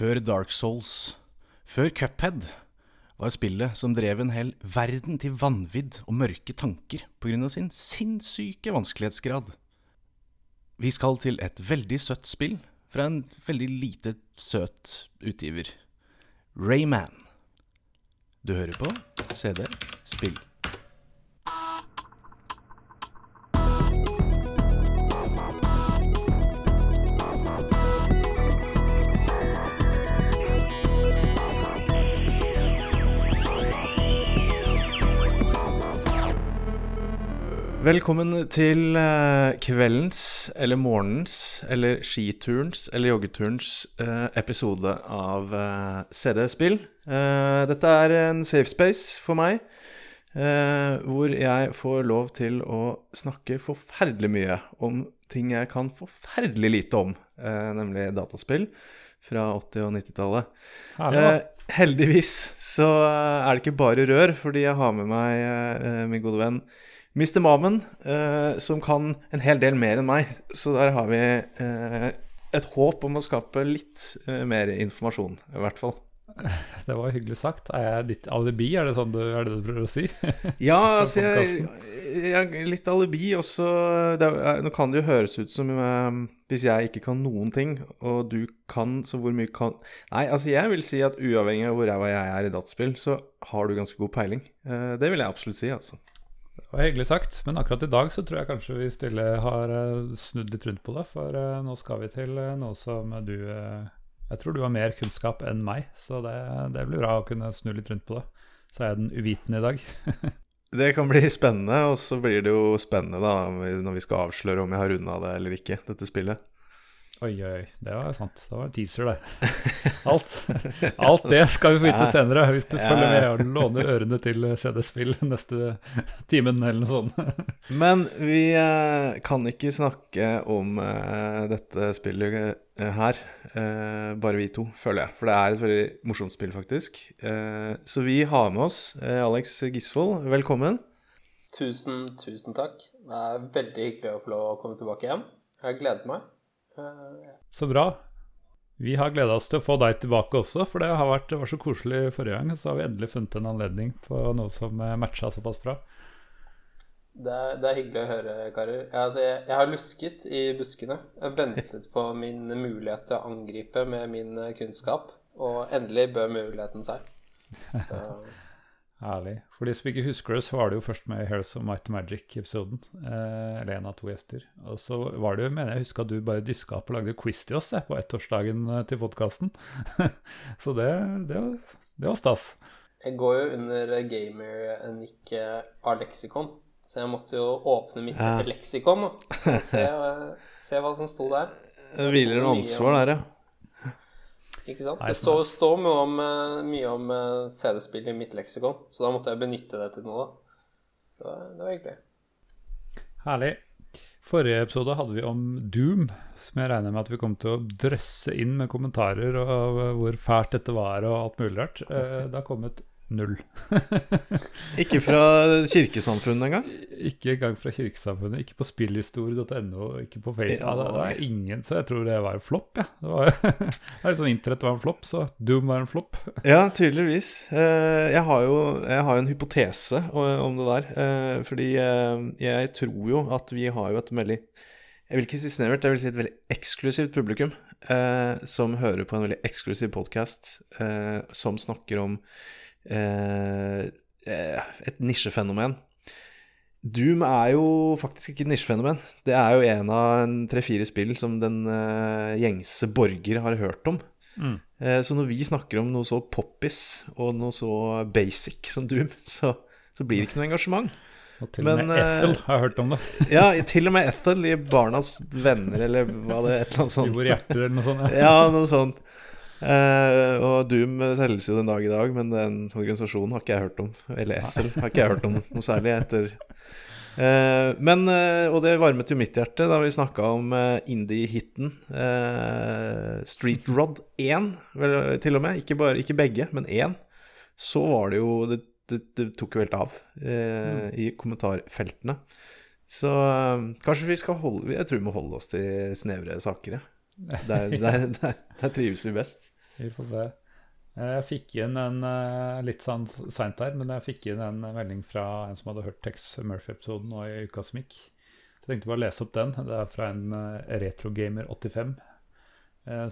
Før Dark Souls, før Cuphead, var spillet som drev en hel verden til vanvidd og mørke tanker pga. sin sinnssyke vanskelighetsgrad. Vi skal til et veldig søtt spill fra en veldig lite søt utgiver. Rayman. Du hører på CD Spill. Velkommen til eh, kveldens, eller morgenens, eller skiturens, eller joggeturens eh, episode av eh, CD Spill. Eh, dette er en safe space for meg, hvor jeg får lov til å snakke forferdelig mye om ting jeg kan forferdelig lite om, nemlig dataspill fra 80- og 90-tallet. Herlig, da. Eh, heldigvis så er det ikke bare rør, fordi jeg har med meg min gode venn Mr. Mamen, eh, som kan en hel del mer enn meg. Så der har vi eh, et håp om å skape litt eh, mer informasjon, i hvert fall. Det var hyggelig sagt. Er jeg ditt alibi? Er det sånn du, er det du prøver å si? Ja, altså jeg, jeg, Litt alibi også. Det er, nå kan det jo høres ut som eh, hvis jeg ikke kan noen ting, og du kan, så hvor mye kan Nei, altså jeg vil si at uavhengig av hvor ræva jeg er i dataspill, så har du ganske god peiling. Eh, det vil jeg absolutt si, altså. Det var hyggelig sagt, men akkurat i dag så tror jeg kanskje vi stille har eh, snudd litt rundt på det. For eh, nå skal vi til eh, noe som du Jeg tror du har mer kunnskap enn meg, så det, det blir bra å kunne snu litt rundt på det. Så er jeg den uvitende i dag. Det kan bli spennende, og så blir det jo spennende da når vi skal avsløre om jeg har runda det eller ikke, dette spillet. Oi, oi. Det var sant. Det var en teaser, det. Alt, alt det skal vi få vite Ja. senere, hvis du Ja. følger med og låner ørene til CD-spill neste timen eller noe sånt. Men vi eh, kan ikke snakke om eh, dette spillet eh, her, bare vi to, føler jeg. For det er et veldig morsomt spill, faktisk. Eh, så vi har med oss Alex Gisvold. Velkommen. Tusen, tusen takk. Det er veldig hyggelig å få lov å komme tilbake hjem. Jeg gleder meg. Så bra. Vi har gleda oss til å få deg tilbake også, for det har vært, det var så koselig forrige gang. Så har vi endelig funnet en anledning på noe som eh, matcha såpass bra. Det er, det er hyggelig å høre, karer. Altså, jeg, jeg har lusket i buskene. Jeg ventet på min mulighet til å angripe med min eh, kunnskap, og endelig bød muligheten seg. Så Herlig. For de som ikke husker det, så var det jo først med Heroes of Might and Magic-episoden. Eh, eller en av to gjester. Og så var det jo, mener jeg husker at du bare diska opp og lagde quiz til oss jeg, på ettårsdagen eh, til podkasten. så det, det, var, det var stas. jeg går jo under gamer-nikk av leksikon, så jeg måtte jo åpne mitt Ja. leksikon og se, eh, se hva som sto der. Det hviler noe ansvar der, ja. Ikke sant? Det så, står mye om, eh, mye om eh, CD-spill i mitt leksikon, så da måtte jeg benytte det til noe. da. Så det var- hyggelig. Herlig. Forrige episode hadde vi om Doom, som jeg regner med at vi kom til å drøsse inn med kommentarer og hvor fælt dette var og alt mulig rart. Eh, Det har kommet null. Ikke fra kirkesamfunnet engang? Ikke engang fra Kirkesamfunnet, ikke på spillhistorie.no, ikke på Facebook. Ja, det var ingen, så jeg tror det var en flopp, ja. Det var det er sånn Internett var en flopp, så Doom var en flopp. Ja, tydeligvis. Eh, Jeg har jo jeg har en hypotese om det der. eh, Fordi eh, jeg tror jo at vi har jo et veldig Jeg vil ikke si snevert, jeg vil si et veldig eksklusivt publikum eh, som hører på en veldig eksklusiv podkast som snakker om eh, eh, et nisjefenomen. Doom er jo faktisk ikke et nisjefenomen. Det er jo en av tre-fire spill som den eh, gjengse borger har hørt om. Mm. Eh, Så når vi snakker om noe så poppis og noe så basic som Doom, så, så blir det ikke noe engasjement. Og til og Men, med Ethel eh, har jeg hørt om det. Ja, til og med Ethel i Barnas Venner, eller hva det er, et eller annet I sånt. våre hjerter eller noe sånt. Ja. Ja, noe sånt. Eh, og Doom selges jo den dag i dag, men den organisasjonen har ikke jeg hørt om. Eller Ethel har ikke jeg hørt om noe særlig etter Uh, men, uh, og det varmet jo mitt hjerte da vi snakka om eh, indie-hiten eh, Street Rod 1, vel, til og med. Ikke, bare, ikke begge, men én. Så var det jo Det, det, det tok jo helt av mm. i kommentarfeltene. Så kanskje vi skal holde Jeg tror vi må holde oss til snevre saker. ja. Der, der, der, der trives vi best. Vi får se. Eh, jeg fikk inn en eh, litt sånn seint her, men jeg fikk inn en melding fra en som hadde hørt Tex Murphy-episoden nå i uka som gikk. Jeg tenkte bare å lese opp den. Det er fra en Retrogamer85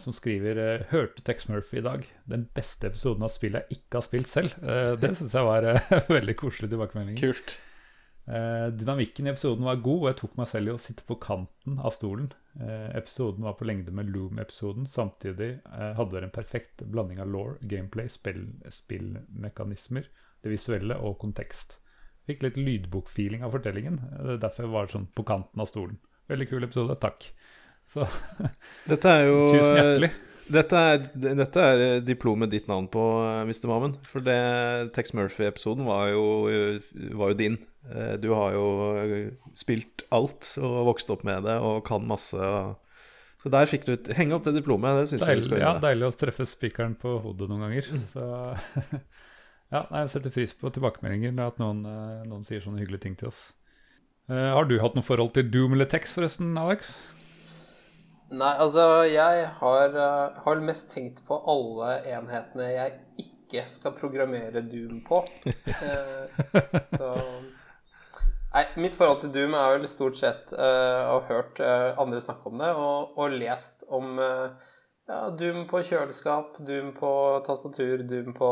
som skriver Hørte Tex Murphy i dag. Den beste episoden av spillet jeg ikke har spilt selv. Det syns jeg var veldig koselig tilbakemelding. Kult. Eh, dynamikken i episoden var god, og jeg tok meg selv i å sitte på kanten av stolen. Eh, episoden var på lengde med Loom-episoden. Samtidig eh, hadde dere en perfekt blanding av law, gameplay, spill, spillmekanismer, det visuelle og kontekst. Fikk litt lydbokfeeling av fortellingen. Derfor var det sånn på kanten av stolen. Veldig kul episode. Takk. Så Dette er jo tusen hjertelig. Dette er, dette er diplomet ditt navn på, eh, Mr. Mammen. For det Tex Murphy-episoden var, var, jo din. Eh, du har jo eh, spilt alt og vokst opp med det og kan masse. Så der fikk du ut Henge opp det diplomet. Det syns jeg du skal gjøre. Ja, deilig å treffe spikeren på hodet noen ganger. Mm. Så ja, jeg setter pris på tilbakemeldinger at noen, eh, noen, sier sånne hyggelige ting til oss. har du hatt noe forhold til Doom eller Tex, forresten, Alex? Nei, altså jeg har, har mest tenkt på alle enhetene jeg ikke skal programmere Doom på. så Nei, Mitt forhold til Doom er vel stort sett uh, å ha hørt uh, andre snakke om det, og, og lest om uh, ja, Doom på kjøleskap, Doom på tastatur, Doom på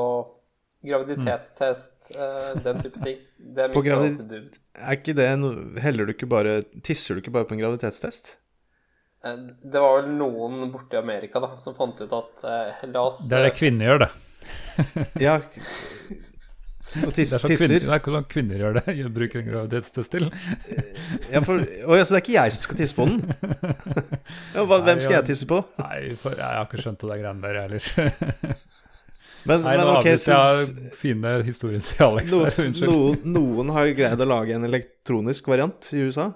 graviditetstest, uh, den type ting. Det er mitt forhold til Doom. Er ikke det no Heller du ikke bare Tisser du ikke bare på en graviditetstest? Det var vel noen borte i Amerika da som fant ut at la oss Det er det kvinner gjør, det. ja, og tis, det er tisser. Kvinner, hvordan kvinner gjør det. Jeg bruker en graviditetstest til. ja, for, å, så det er ikke jeg som skal tisse på den? Ja, hva, hvem skal jeg tisse på? Nei, for, jeg har ikke skjønt det greiene der, jeg heller. Men, Nei, men okay, så Jeg fine historien til Alex no, der, unnskyld. Noen, noen har greid å lage en elektronisk variant i USA?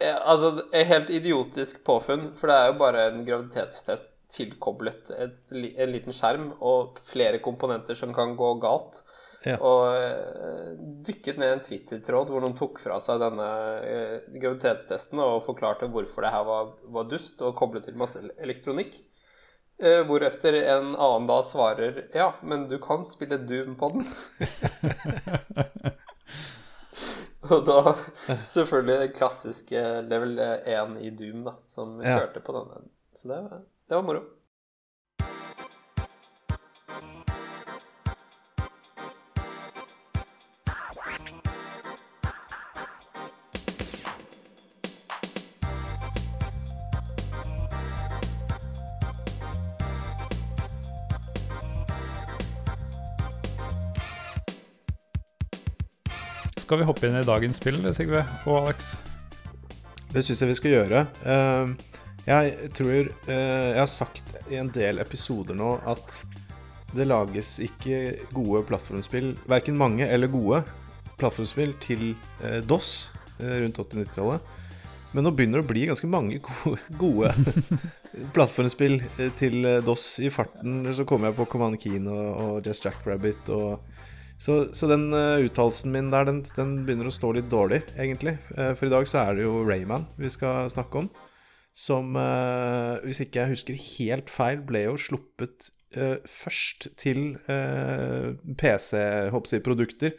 Ja, altså, et helt idiotisk påfunn, for det er jo bare en graviditetstest tilkoblet et, en liten skjerm og flere komponenter som kan gå galt. Ja. Og uh, dykket ned en Twitter-tråd hvor noen tok fra seg denne uh, graviditetstesten og forklarte hvorfor det her var, var dust og koblet til masse elektronikk. Eh, hvorefter en annen da svarer ja, men du kan spille Doom på den. og da selvfølgelig den klassiske level 1 i Doom da, som kjørte på denne. Så det, det var moro. Skal vi hoppe inn i dagens spill, Sigve og Alex? Det syns jeg vi skal gjøre. Ehm, jeg tror eh, Jeg har sagt i en del episoder nå at det lages ikke gode plattformspill, verken mange eller gode plattformspill til eh, DOS eh, rundt 80-90-tallet. Men nå begynner det å bli ganske mange gode, gode plattformspill til DOS i farten. Så kommer jeg på Command Keen og, og Just Jackrabbit og så, så den uh, uttalelsen min der, den, den, begynner å stå litt dårlig, egentlig. Uh, for i dag så er det jo Rayman vi skal snakke om. Som, uh, hvis ikke jeg husker helt feil, ble jo sluppet først til PC-produkter.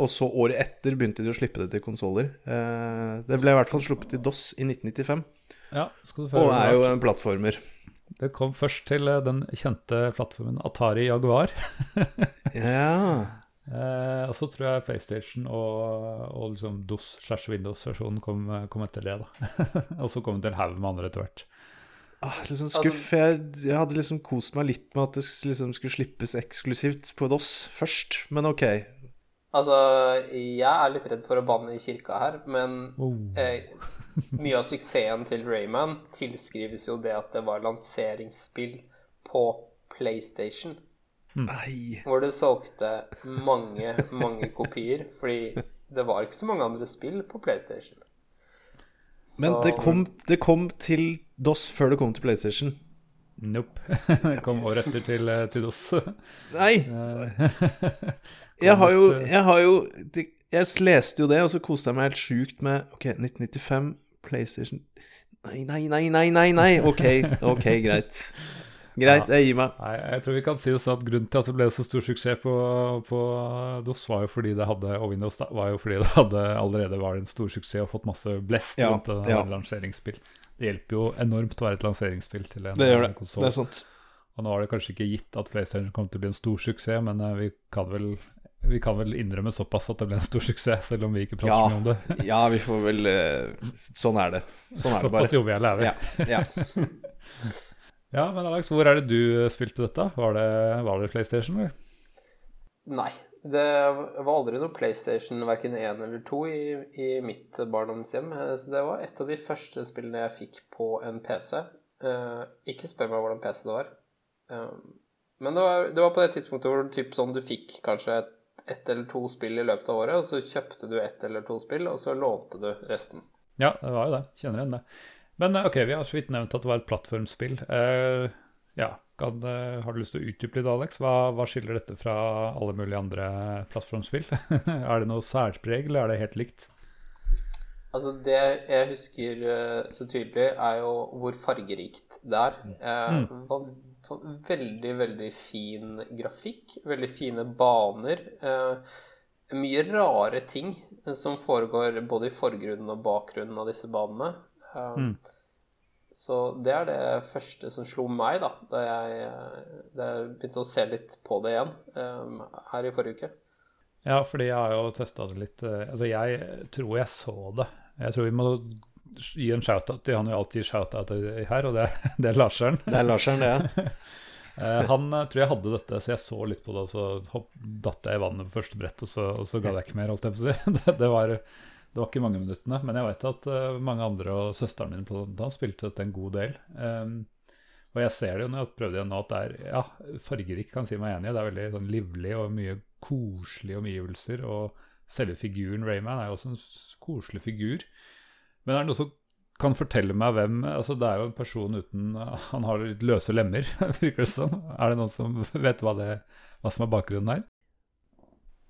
og så året etter begynte de å slippe det til konsoller. det ble i hvert fall sluppet til DOS i 1995. Ja, og er jo en plattformer. Det kom først til eh, den kjente plattformen Atari Jaguar. ja. Eh, og så tror jeg PlayStation og, og liksom DOS slash Windows-versjonen kom, kom, etter det. da. og så kom det en haug med andre etter hvert. Ah, liksom skuff. Jeg, jeg, hadde liksom kost meg litt med at det liksom skulle slippes eksklusivt på DOS først, men ok. Altså, jeg er litt redd for å banne i kirka her, men oh. eh, mye av suksessen til Rayman tilskrives jo det at det var lanseringsspill på PlayStation. Nei. Hvor det solgte mange, mange kopier. Fordi det var ikke så mange andre spill på PlayStation. Så... Men det kom, det kom, til DOS før det kom til PlayStation. Nope. det kom året etter til, eh, til DOS. Nei! jeg har jo, jeg har jo Jeg leste jo det, og så koste jeg meg helt sjukt med OK, 1995 PlayStation Nei, nei, nei, nei, nei, nei. OK, ok, greit. Greit, jeg gir meg. Nei, jeg tror vi kan si det sånn at Grunnen til at det ble så stor suksess på, på DOS, var jo fordi det hadde og Windows da, var jo fordi det hadde allerede var en stor suksess og fått masse blest Ja, rundt det ja. lanseringsspill. Det hjelper jo enormt å være et lanseringsspill til en Det gjør det. Det er sant. Og nå er det kanskje ikke gitt at PlayStation kommer til å bli en stor suksess, men eh, vi kan vel vi kan vel innrømme såpass at det ble en stor suksess, selv om vi ikke prater Ja. mye om det. Ja, vi får vel eh, Sånn er det. Sånn er det Såpass bare. joviale er vi. Ja, ja. Ja, men Alex, hvor er det du eh, spilte dette? Var det, var det PlayStation, eller? Nei. Det var aldri noe PlayStation verken én eller to i, i mitt barndomshjem. Eh, Så det var et av de første spillene jeg fikk på en PC. Uh, ikke spør meg hvordan PC det var. Uh, men det var, det var på det tidspunktet hvor typ sånn, du fikk kanskje ett et eller to spill i løpet av året, og så kjøpte du ett eller to spill, og så lånte du resten. Ja, det var jo det. Kjenner igjen det. Men eh, ok, vi har så vidt nevnt at det var et plattformspill. Uh, ja, kan, uh, Har du lyst til å utdype litt, Alex? Hva, hva skiller dette fra alle mulige andre plattformspill? er det noe særpreg, eller er det helt likt? Altså, det jeg husker uh, så tydelig, er jo hvor fargerikt det er. Eh, va- veldig, veldig fin grafikk. Veldig fine baner. Eh, mye rare ting som foregår både i forgrunnen og bakgrunnen av disse banene. Eh, Mm. Så det er det første som slo meg, da, da jeg, da jeg begynte å se litt på det igjen eh, her i forrige uke. Ja, fordi jeg har jo testa det litt. eh, Altså, jeg tror jeg så det. Jeg tror vi må gi en shout-out til han vi alltid shout-out her, og det, det er Larseren. Det er Larseren, det. ja. Eh, han eh, tror jeg hadde dette, så jeg så litt på det, og så hopp, datt jeg i vannet på første brett, og så, og så ga jeg ikke mer, holdt jeg på å si. Det, det, var, det var ikke mange minuttene, men jeg vet at eh, mange andre og søsteren min på den spilte dette en god del. Um, og jeg ser det jo når jeg prøvde igjen nå, at det er ja, fargerikt, kan si meg enig i. Det er veldig sånn livlig og mye koselige omgivelser. Og selve figuren Rayman er jo også en koselig figur. Men er det noe som kan fortelle meg hvem altså Det er jo en person uten Han har litt løse lemmer, virker det som. Er det noen som vet hva, det, hva som er bakgrunnen her?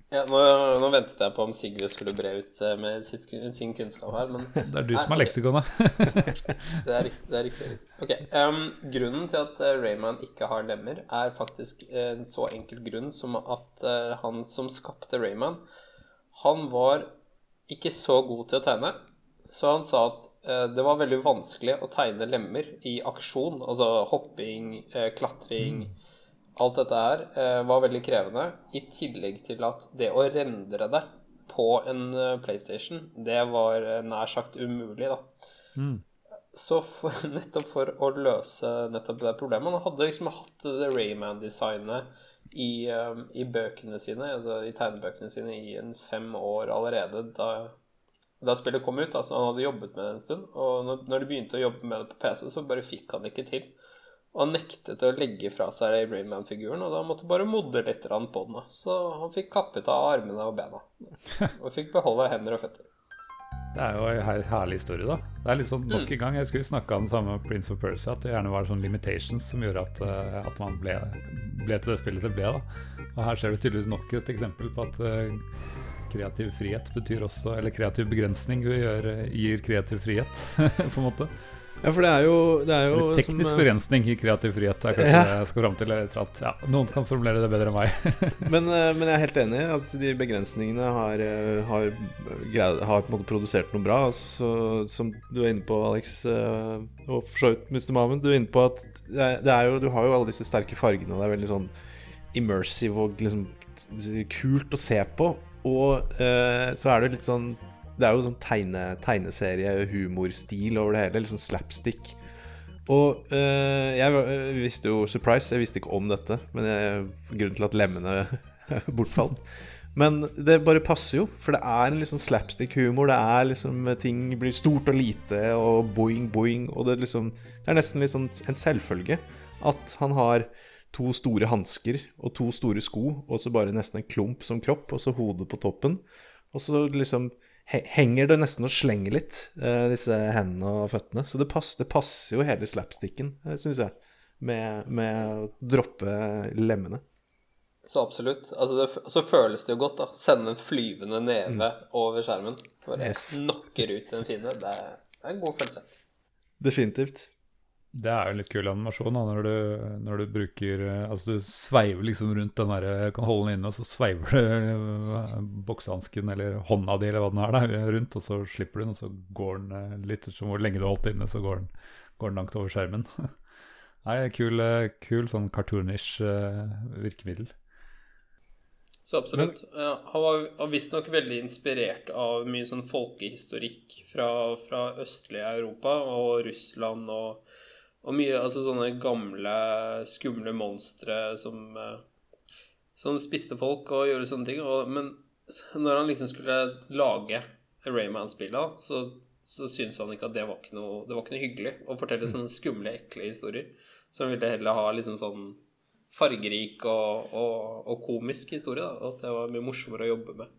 Ja, nå, nå ventet jeg på om Sigrid skulle bre ut med sitt, sin kunnskap her, men Det er du som Nei, er leksikonet. Det er riktig. Det er riktig, riktig. Ok, Um, Grunnen til at eh, Rayman ikke har lemmer, er faktisk en så enkel grunn som at eh, han som skapte Rayman, han var ikke så god til å tegne. Så han sa at eh, det var veldig vanskelig å tegne lemmer i aksjon. Altså hopping, eh, klatring Alt dette her eh, var veldig krevende. I tillegg til at det å rendre det på en PlayStation, det var nær sagt umulig, da. Mm. Så for, nettopp for å løse nettopp det problemet Han hadde liksom hatt det Rayman-designet i, i bøkene sine, altså i tegnebøkene sine, i en fem år allerede da, da spillet kom ut. Altså han hadde jobbet med det en stund, og når, de begynte å jobbe med det på PC, så bare fikk han det ikke til. Og han nektet å legge fra seg Rayman-figuren, og da måtte bare modde litt på den. Så han fikk kappet av armene og bena. Og fikk beholde hender og føtter. Det er jo en her, herlig historie, da. Det er sånn nok en gang, Jeg skulle snakke om samme Prince of Persia, at det gjerne var sånn limitations som gjorde at, eh, at man ble, ble til det spillet det ble. da. Og her ser du tydeligvis nok et eksempel på at eh, kreativ frihet betyr også Eller kreativ begrensning gjør, gir kreativ frihet, på en måte. Ja, for det er jo, det er jo teknisk som, eh, begrensning i kreativ frihet er kanskje Ja. det jeg skal fram til. At, ja, noen kan formulere det bedre enn meg. men, eh, men jeg er helt enig i at de begrensningene har, eh, har, har på en måte produsert noe bra. Så, som du er inne på, Alex, og for så vidt Mr. Mahmoud, du er inne på at det er jo, du har jo alle disse sterke fargene, og det er veldig sånn immersive og liksom kult å se på. Og eh, så er det litt sånn Det er jo sånn tegne, tegneserie-humorstil over det hele. Litt sånn slapstick. Og eh, jeg visste jo Surprise, jeg visste ikke om dette. Men jeg, grunnen til at lemmene bortfalt. Men det bare passer jo, for det er en litt sånn slapstick-humor. Det er liksom ting blir stort og lite og boing, boing. Og det liksom Det er nesten litt sånn en selvfølge at han har to store hansker og to store sko, og så bare nesten en klump som kropp, og så hodet på toppen. Og så liksom henger det nesten og slenger litt, eh, disse hendene og føttene. Så det, passer, det passer jo hele slapsticken, uh, syns jeg, med, med å droppe lemmene. Så absolutt. Altså det, så føles det jo godt, da. Sende en flyvende neve over skjermen. Bare Yes. knocker ut en fiende. Det det er en god følelse. Definitivt. Det er jo en litt kul animasjon da, når du, når du bruker eh, Altså du sveiver liksom rundt den der Kan holde den inne, og så sveiver du eh, boksehansken eller hånda di eller hva den er da, rundt, og så slipper du den, og så går den eh, litt som hvor lenge du har holdt inne, så går den, går den langt over skjermen. Nei, kul, eh, kul sånn cartoonish eh, virkemiddel. Så absolutt. Han var visstnok veldig inspirert av mye sånn folkehistorikk fra, fra østlige Europa og Russland og, og mye altså sånne gamle, skumle monstre som, eh, som spiste folk og gjorde sånne ting. Og, men når han liksom skulle lage Rayman-spillet, så, så syntes han ikke at det var ikke noe, det var ikke noe hyggelig å fortelle sånne skumle, ekle historier. Så han ville heller ha liksom sånn fargerik og, og, og komisk historie. Da. At det var mye morsommere å jobbe med.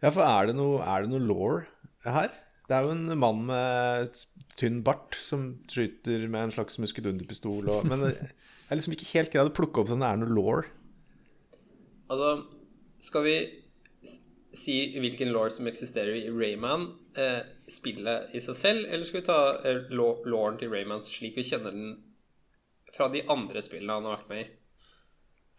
Ja, for er det noe, er det noe law her? Det er jo en mann med tynn bart som skyter med en slags muskedunderpistol og Men jeg er liksom ikke helt greid å plukke opp det er noe law. Altså, skal vi si hvilken law som eksisterer i Rayman, eh, spillet i seg selv, eller skal vi ta eh, law- lawen til Rayman slik vi kjenner den fra de andre spillene han har vært med i?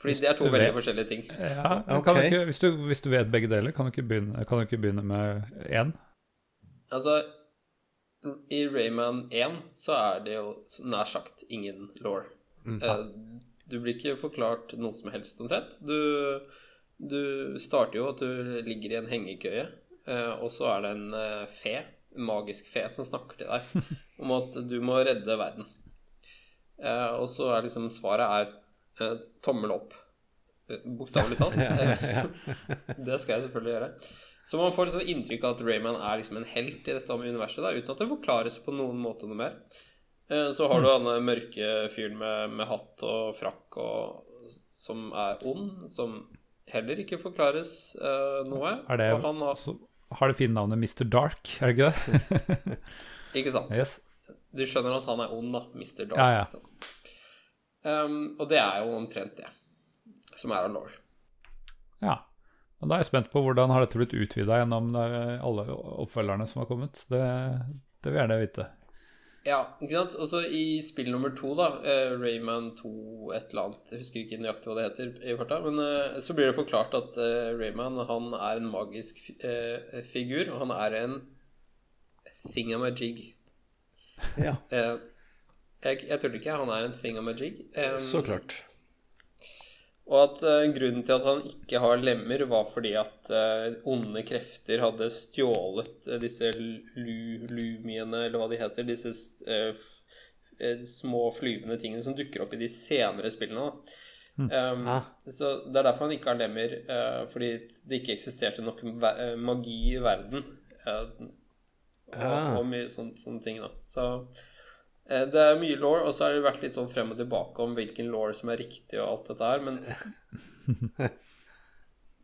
Fordi det er to veldig forskjellige ting. Ja, okay. Kan du ikke, hvis, du, hvis du vet begge deler, kan du ikke begynne, kan du ikke begynne med én? Altså, i Rayman 1 så er det jo nær sagt ingen law. Mm. du blir ikke forklart noe som helst omtrent. Du, du starter jo at du ligger i en hengekøye, eh, og så er det en eh, fe, en magisk fe, som snakker til deg om at du må redde verden. Eh, og så er liksom svaret er eh, tommel opp. Eh, Bokstavelig talt. Eh, det skal jeg selvfølgelig gjøre. Så man får et sånn inntrykk av at Rayman er liksom en helt i dette universet, da, uten at det forklares på noen måte noe mer. Eh, Så har du denne mørke fyren med, med hatt og frakk og, som er ond, som heller ikke forklares uh, noe. Er det, han har, så, har det fine navnet Mr. Dark, er det ikke det? ikke sant? yes. Du skjønner at han er ond, da. Mr. Dark. Ja, ja. Um, og det er jo omtrent det som er av law. Ja. Og da er jeg spent på hvordan har dette blitt utvida gjennom eh, alle oppfølgerne som har kommet. Det, det vil jeg gjerne vite. Ja, ikke sant? Og så i spill nummer to, da, eh, Rayman 2 et eller annet, jeg husker ikke nøyaktig hva det heter i farta, men eh, så blir det forklart at Rayman han er en magisk figur, og han er en thingamajig. Ja, Eh, jeg, jeg tuller ikke, han er en thingamajig. Så klart. Og at uh, grunnen til at han ikke har lemmer, var fordi at uh, onde krefter hadde stjålet uh, disse lu lumiene, eller hva de heter, disse små flyvende tingene som dukker opp i de senere spillene. Da. Um, Ah. Så Det er derfor han ikke har lemmer, fordi det ikke eksisterte nok magi i verden. og, Ah. og mye sånne, sånne ting, da. Så det er mye law, og så har det vært litt sånn frem og tilbake om hvilken law som er riktig og alt dette her, men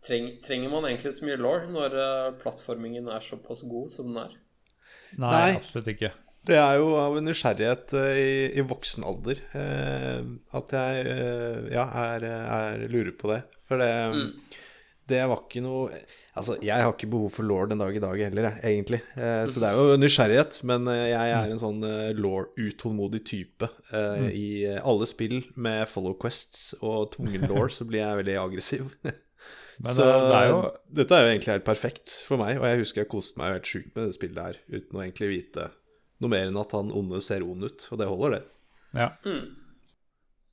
treng, trenger man egentlig så mye law når eh, plattformingen er såpass god som den er? Nei, Nei. absolutt ikke. Det er jo av en nysgjerrighet eh, i, i voksen alder eh, at jeg eh, ja, er, er lurer på det. For det, det var ikke noe Altså, jeg har ikke behov for law den dag i dag heller, jeg, egentlig. Eh, så det er jo nysgjerrighet, men eh, jeg er en sånn eh, law-utålmodig type. Eh, I eh, alle spill med follow quests og tvungen law så blir jeg veldig aggressiv. Men så det er jo dette er jo egentlig helt perfekt for meg, og jeg husker jeg koste meg helt sjukt med det spillet her, uten å egentlig vite noe mer enn at han onde ser ond ut, og det holder, det. Ja. Mm.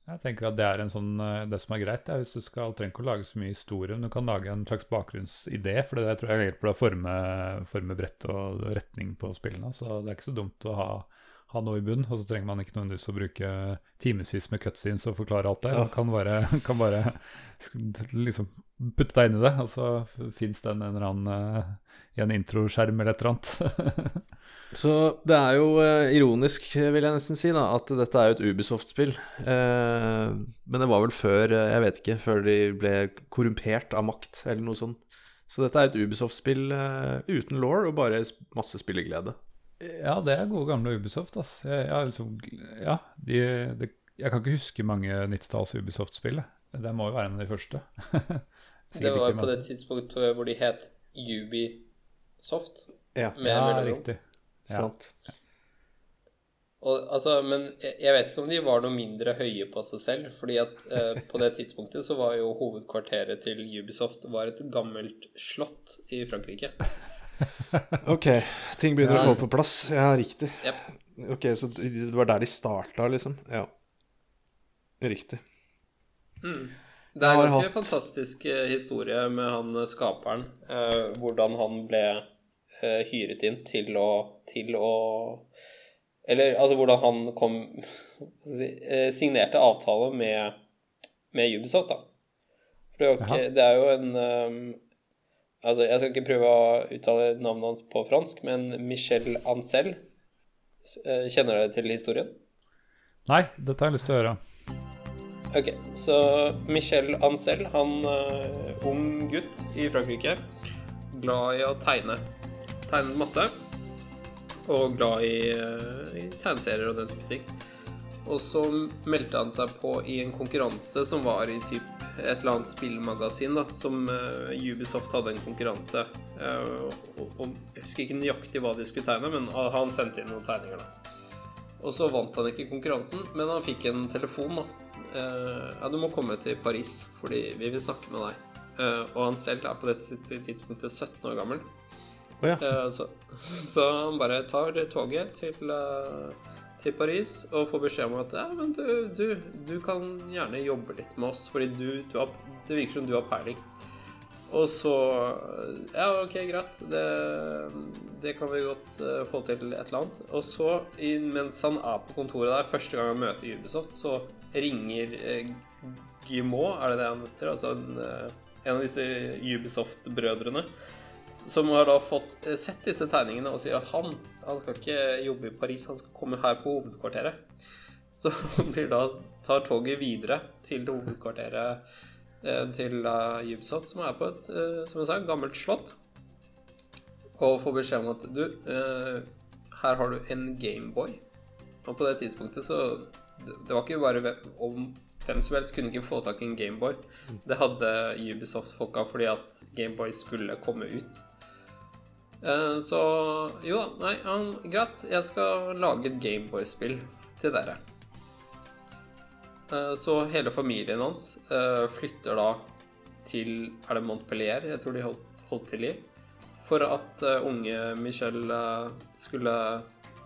Jeg tenker at det er en sånn, eh, det som er greit, er hvis du skal trenger ikke å lage så mye historie, men du kan lage en slags bakgrunnsidé, for det tror jeg hjelper deg å forme, forme brett og retning på spillene. Så det er ikke så dumt å ha, ha noe i bunn, og så trenger man ikke nødvendigvis å bruke timevis med cutscenes og forklare alt det. Ja. Man kan bare, kan bare liksom putte deg inn i det, og så fins den en eller annen eh, i en introskjerm eller et eller annet. Så det er jo eh, ironisk, vil jeg nesten si, da, at dette er jo et Ubisoft-spill. Eh, men det var vel før, eh, jeg vet ikke, før de ble korrumpert av makt, eller noe sånt. Så dette er et Ubisoft-spill uten law og bare masse spilleglede. Ja, det er gode gamle Ubisoft. ass. Jeg, jeg, liksom, ja, de, de, jeg kan ikke huske mange 90-talls Ubisoft-spill. Det må jo være en av de første. Det var ikke på det tidspunktet hvor de het Ubisoft. Ja, Med Ja, riktig. Ja. sant. Og, altså, men jeg, jeg vet ikke om de var noe mindre høye på seg selv, fordi at eh, på det tidspunktet så var jo hovedkvarteret til Ubisoft var et gammelt slott i Frankrike. Ok, ting begynner Ja. å falle på plass. Ja, riktig. Yep. Ok, så det var der de starta, liksom? Ja. Riktig. Mm. Det er en ganske hatt- fantastisk eh, historie med han eh, skaperen. Eh, hvordan han ble eh, hyret inn til å, til å Eller altså hvordan han kom si, eh, Signerte avtale med, med Ubisoft, da. For det ikke, det er jo en eh, Altså, jeg skal ikke prøve å uttale navnet hans på fransk, men Michel Ancel. Eh, Kjenner dere til historien? Nei, dette har jeg lyst til å høre. Ok, så Michel Ancel, han uh, ung gutt i Frankrike, glad i å tegne. Tegnet masse. Og glad i, eh, i tegneserier og den type ting. Og så meldte han seg på i en konkurranse som var i typ et eller annet spillmagasin, da, som eh, Ubisoft hadde en konkurranse. eh, og, og jeg husker ikke nøyaktig hva de skulle tegne, men han sendte inn noen tegninger, da. Og så vant han ikke konkurransen, men han fikk en telefon, da. Eh, ja, du må komme til Paris, fordi vi vil snakke med deg. Og han selv er på dette tidspunktet 17 år gammel. Oh, ja. Så, så han bare tar toget til, til Paris og får beskjed om at ja, men du, du, du kan gjerne jobbe litt med oss, fordi du, du har, det virker som du har peiling. Og så Ja, ok, greit. Det, det kan vi godt eh, få til et eller annet. Og så, mens han er på kontoret der, første gang han møter Ubisoft, så ringer eh, er det det han heter? Altså en, eh, en av disse Ubisoft-brødrene. Som har da fått eh, sett disse tegningene og sier at han, han skal ikke jobbe i Paris, han skal komme her på hovedkvarteret. Så blir da tar toget videre til hovedkvarteret eh, til eh, Ubisoft, som er på et som jeg sa, gammelt slott. Og får beskjed om at du, her har du en Gameboy. Og på det tidspunktet så det var ikke bare om hvem som helst kunne ikke få tak i en Gameboy. Det hadde Ubisoft-folka fordi at Gameboy skulle komme ut. Eh, Så jo da, nei, um, greit. Jeg skal lage et Gameboy-spill til dere. Eh, Så hele familien hans eh, flytter da til Er det Montpellier? Jeg tror de holdt, holdt til i. For at unge Michel eh, skulle,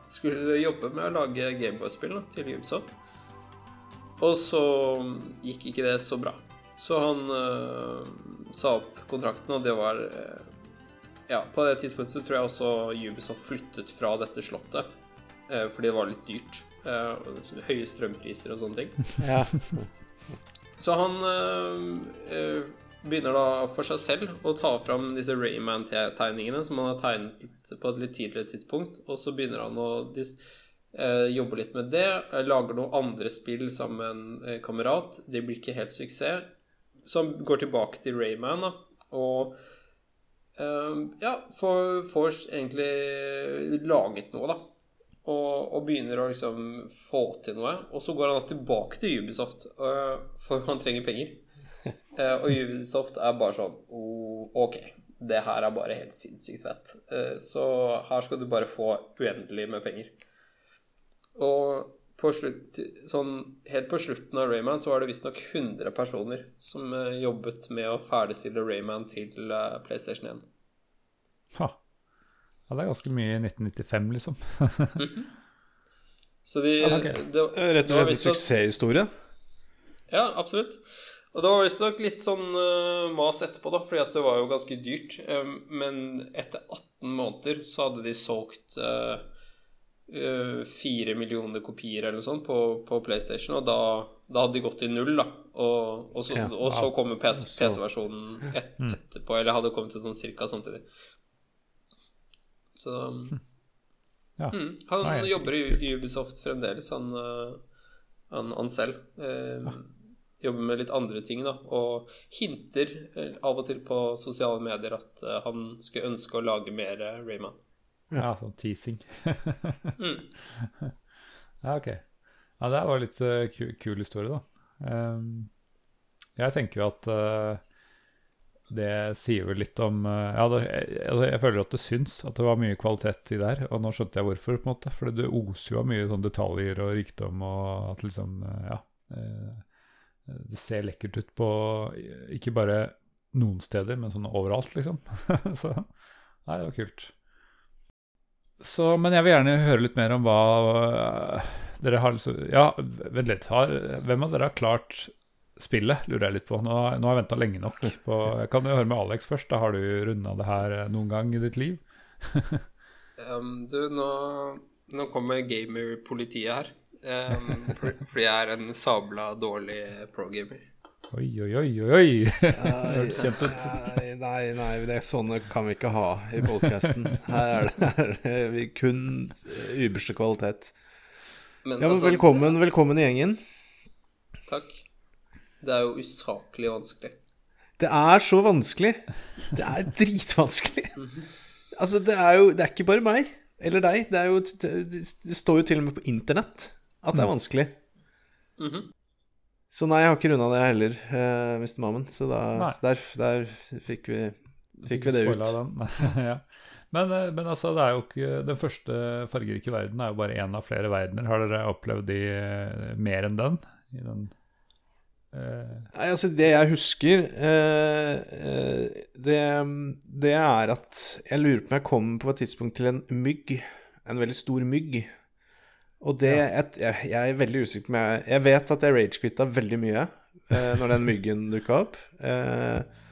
skulle jobbe med å lage Gameboy-spill til Ubisoft. Og så gikk ikke det så bra. Så han eh, sa opp kontrakten, og det var eh, Ja, på det tidspunktet så tror jeg også Ubisoft flyttet fra dette slottet. eh, fordi det var litt dyrt. høye strømpriser og sånne ting. Ja. Så han begynner da for seg selv å ta fram disse Rayman-tegningene som han har tegnet på et litt tidligere tidspunkt, og så begynner han å dis, eh, jobbe litt med det. eh, Lager noen andre spill sammen med en eh, kamerat. Det blir ikke helt suksess. Så han går tilbake til Rayman, da, og ja, får, får egentlig laget noe, da. Og, og begynner å liksom få til noe. Og så går han tilbake til Ubisoft, for han trenger penger. Eh, og Ubisoft er bare sånn «Oh, Ok, det her er bare helt sinnssykt fett. Så her skal du bare få uendelig med penger. Og på slutt, sånn, helt på slutten av Rayman så var det visstnok 100 personer som eh, jobbet med å ferdigstille Rayman til eh, PlayStation 1. Ha. Ja, det er ganske mye i 1995, liksom. Så de Ok. det, Rett og var slett en suksesshistorie. Ja, absolutt. Og det var visstnok litt sånn uh, mas etterpå, da, fordi at det var jo ganske dyrt. Um, men etter 18 måneder så hadde de solgt eh, eh, fire millioner kopier eller sånt på, på PlayStation, og da, da hadde de gått i null, da. Og, og, så, Ja, og så kommer PC-versjonen PC-versjonen et, etterpå, eller hadde kommet til sånn cirka samtidig. Så Ja. mm, Han Nei. jobber i Ubisoft fremdeles, han, eh, han, han selv. Eh, Jobber med litt andre ting, da. Og hinter eh, av og til på sosiale medier at eh, han skulle ønske å lage mer eh, Rayman. Ja, sånn teasing. Mm. Ja, ok. Ja, det var litt uh, ku kul historie, da. Um, jeg tenker jo at uh, det sier vel litt om uh, Ja, det, jeg, altså, jeg føler at det syns at det var mye kvalitet i det her, og nå skjønte jeg hvorfor, på en måte. For det oser jo av mye sånn detaljer og rikdom, og at liksom Ja. Det ser lekkert ut på ikke bare noen steder, men sånn overalt, liksom. Så Nei, det var kult. Så, men jeg vil gjerne høre litt mer om hva øh, dere har liksom Ja, vent litt. Har, hvem av dere har klart spillet, lurer jeg litt på. Nå, nå har jeg venta lenge nok. På, jeg kan jo høre med Alex først. Da har du runda det her noen gang i ditt liv? Um, du, nå, nå kommer gamer-politiet her. Um, for, fordi jeg er en sabla dårlig pro-gamer. Oi, oi, oi, oi, oi. Hørtes kjent ut. Nei, nei, nei, det er sånne kan vi ikke ha i podkasten. Her er det, her er vi kun eh, ypperste kvalitet. Men, Ja, men altså, velkommen, velkommen i gjengen. Takk. Det er jo usaklig vanskelig. Det er så vanskelig. Det er dritvanskelig. Altså, det er jo Det er ikke bare meg eller deg. Det, er jo, det, det står jo til og med på internett at det er vanskelig. Mhm. Så nei, jeg har ikke runda det heller, uh, Mr. Mammen. Så da, der, der fikk vi, fikk vi det ut. Ja. men, eh, men altså, det er jo ikke Den første fargerike verden er jo bare én av flere verdener. Har dere opplevd de eh, mer enn den? I den eh, Nei, altså Det jeg husker, eh, eh, det, det er at jeg lurer på om jeg kom på et tidspunkt til en mygg. En veldig stor mygg. Og det et, jeg, jeg er veldig usikker på jeg Jeg vet at jeg ragequitta veldig mye eh, når den myggen dukka opp. Eh,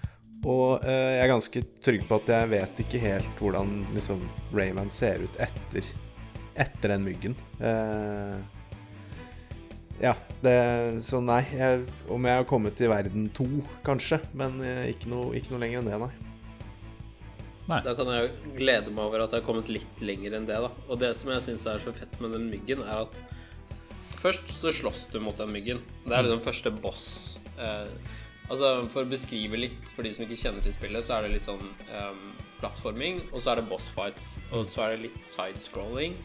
og eh, jeg er ganske trygg på at jeg vet ikke helt hvordan liksom, Rayman ser ut etter, etter den myggen. Eh, ja, det, så nei. Jeg, om jeg har kommet til verden to, kanskje. Men eh, ikke noe, ikke noe lenger enn det, nei. Da kan jeg glede meg over at jeg har kommet litt lenger enn det, da. Og det som jeg syns er så fett med den myggen, er at først så slåss du mot den myggen. Det er liksom første boss. Eh, altså For å beskrive litt for de som ikke kjenner til spillet, så er det litt sånn eh, plattforming, og så er det boss fights. Og så er det litt sidescrolling,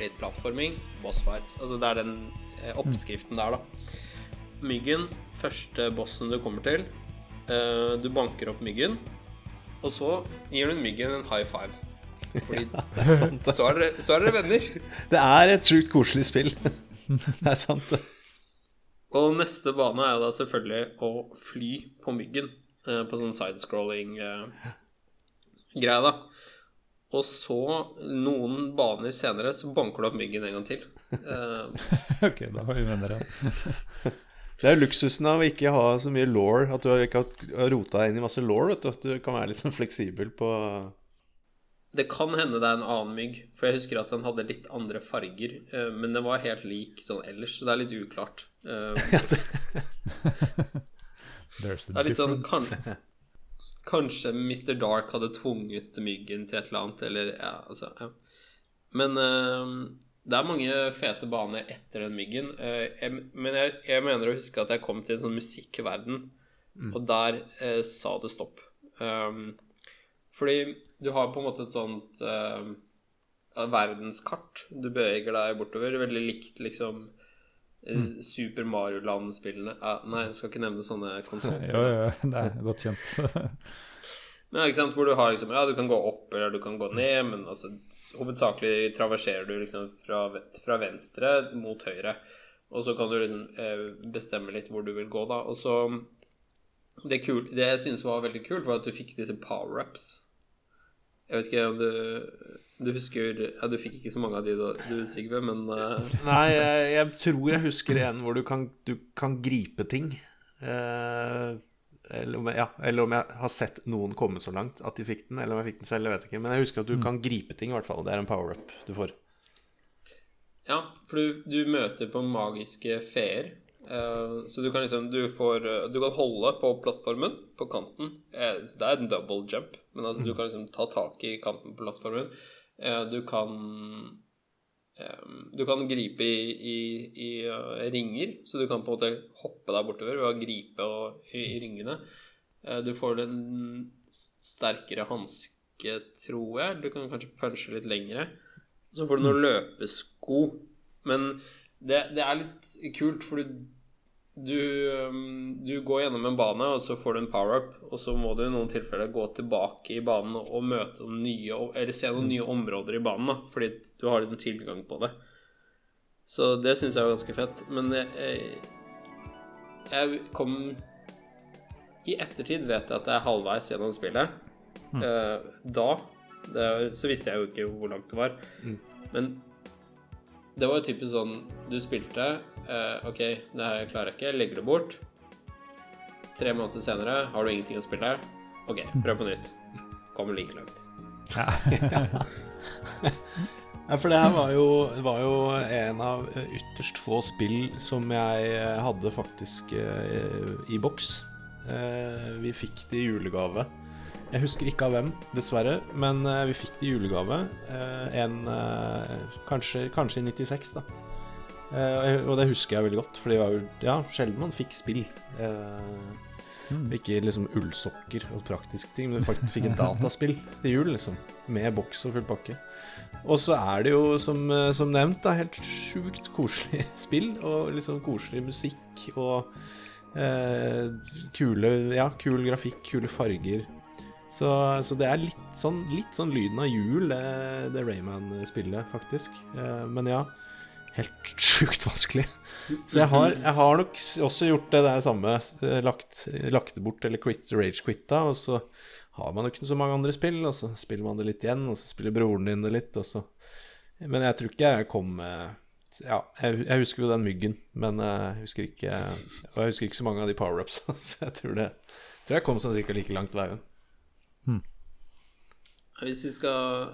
litt plattforming, boss fights. Altså det er den eh, oppskriften der, da. Myggen, første bossen du kommer til. Eh, du banker opp myggen. Og så gir du myggen en high five. Fordi Det er sant, det. så er dere, så er dere venner. Det er et sjukt koselig spill. Det er sant, det. Og neste bane er jo da selvfølgelig å fly på myggen. eh, På sånn sidescrolling-greie, da. Og så, noen baner senere, så banker du opp myggen en gang til. Eh, ok, da var vi venner igjen. Det er jo luksusen av å ikke ha så mye law, at du ikke har rota deg inn i masse law, du. At du kan være litt sånn fleksibel på Det kan hende det er en annen mygg, for jeg husker at den hadde litt andre farger. eh, Men den var helt lik sånn ellers, så det er litt uklart. Eh, Det er litt sånn kan, Kanskje Mr. Dark hadde tvunget myggen til et eller annet, eller ja, altså ja. Men eh, det er mange fete baner etter den myggen. eh, men jeg, jeg mener å huske at jeg kom til en sånn musikkverden, og der eh, sa det stopp. Um, fordi du har på en måte et sånt uh, verdenskart du beveger deg bortover. Veldig likt liksom mm. Super Mario Land-spillene. uh, nei, jeg skal ikke nevne sånne konsollspill. Jo, jo, det er godt kjent. Men ikke sant, hvor du har liksom Ja, du kan gå opp eller du kan gå ned, men altså hovedsakelig traverserer du liksom fra, fra venstre mot høyre. Og så kan du liksom eh, bestemme litt hvor du vil gå, da. Og så Det, kul, det jeg synes var veldig kult, var at du fikk disse power-ups. Jeg vet ikke om du Du husker Ja, du fikk ikke så mange av de da, du, Sigve, men uh... Nei, jeg, jeg tror jeg husker en hvor du kan, du kan gripe ting. Eh, eller, om jeg, ja, eller om jeg har sett noen komme så langt at de fikk den, eller om jeg fikk den selv, jeg vet ikke. Men jeg husker at du kan gripe ting, i hvert fall. Det er en power-up du får. Ja, for du, du møter på magiske feer. Uh, så du kan liksom Du får eh, Du kan holde på plattformen, på kanten. Uh, det er en double jump, men altså du kan liksom ta tak i kanten på plattformen. Uh, du kan Du kan gripe i, i, i eh, ringer, så du kan på en måte hoppe deg bortover ved å gripe og, i, i ringene. Eh, du får en sterkere hanske, tror jeg. Du kan kanskje punche litt lengre. Så får du noen løpesko. Men det, det er litt kult, for du, du, um, du går gjennom en bane, og så får du en power-up, og så må du i noen tilfeller gå tilbake i banen og møte noen nye Eller se noen nye områder i banen, da, fordi du har en tilgang på det. Så det syns jeg var ganske fett. Men jeg, jeg kom I ettertid vet jeg at jeg er halvveis gjennom spillet. Mm. da det, så visste jeg jo ikke hvor langt det var. Men det var jo typisk sånn Du spilte eh, OK, det her klarer jeg ikke. Legger det bort. Tre måneder senere har du ingenting å spille. OK, prøv på nytt. Kommer like langt. Ja, for det her var jo, var jo en av eh, ytterst få spill som jeg eh, hadde faktisk eh, i boks. Eh, vi fikk det i julegave. Jeg husker ikke av hvem, dessverre, men eh, vi fikk det i julegave. Eh, en eh, kanskje, kanskje i 96, da. Eh, og det husker jeg veldig godt, for det var jo ja, sjelden man fikk spill. Eh, Ikke liksom ullsokker og praktiske ting, men faktisk fikk et dataspill til jul, liksom. Med boks og full pakke. Og så er det jo, som, eh, som nevnt, da, helt sjukt koselig spill. Og liksom koselig musikk og eh, kule Ja, kul grafikk, kule farger. Så, så det er litt sånn, litt sånn lyden av jul, det, det Rayman-spillet, faktisk. Eh, men ja, helt sjukt vanskelig. Så jeg har, jeg har nok også gjort det der samme. eh, Lagt, lagt det bort, eller quit, rage-quitta, og så har man jo ikke så mange andre spill, og så spiller man det litt igjen, og så spiller broren din det litt, og så Men jeg tror ikke jeg kom Ja, jeg, jeg husker jo den myggen, men eh, jeg husker ikke Og jeg husker ikke så mange av de power-ups, så jeg tror det jeg tror jeg kom sånn cirka like langt veien. Hmm. Hvis vi skal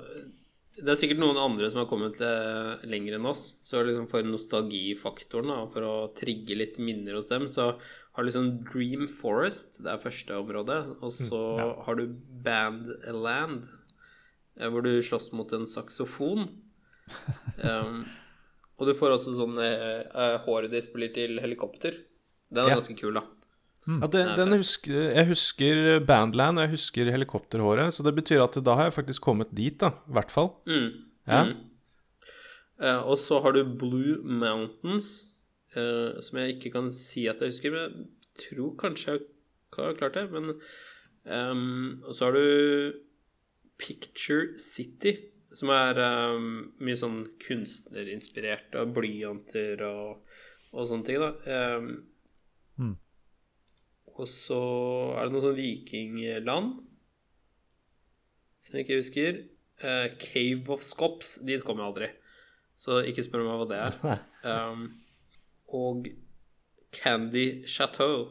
Det er sikkert noen andre som har kommet eh, lenger enn oss. Så liksom for nostalgifaktoren, da, for å trigge litt minner hos dem, så har du liksom Dream Forest, det er første område. Og så har du Bandland, Land hvor du slåss mot en saksofon. Um, og du får også sånn eh, eh, Håret ditt blir til helikopter. Den er Ja. ganske kul, da. Ja, det, den husker, jeg husker Bandland, og jeg husker helikopterhåret, så det betyr at da har jeg faktisk kommet dit, da. I hvert fall. Mm. Ja. Mm. Uh, og så har du Blue Mountains, uh, som jeg ikke kan si at jeg husker, men jeg tror kanskje jeg har klart det. Men um, Og så har du Picture City, som er um, mye sånn kunstnerinspirert av blyanter og, og sånne ting, da. Ehm, Mm. Og så er det noe sånn vikingland som jeg ikke husker. Uh, Cave of Scops, dit kom jeg aldri. Så ikke spør meg hva det er. Um, og Candy Chateau.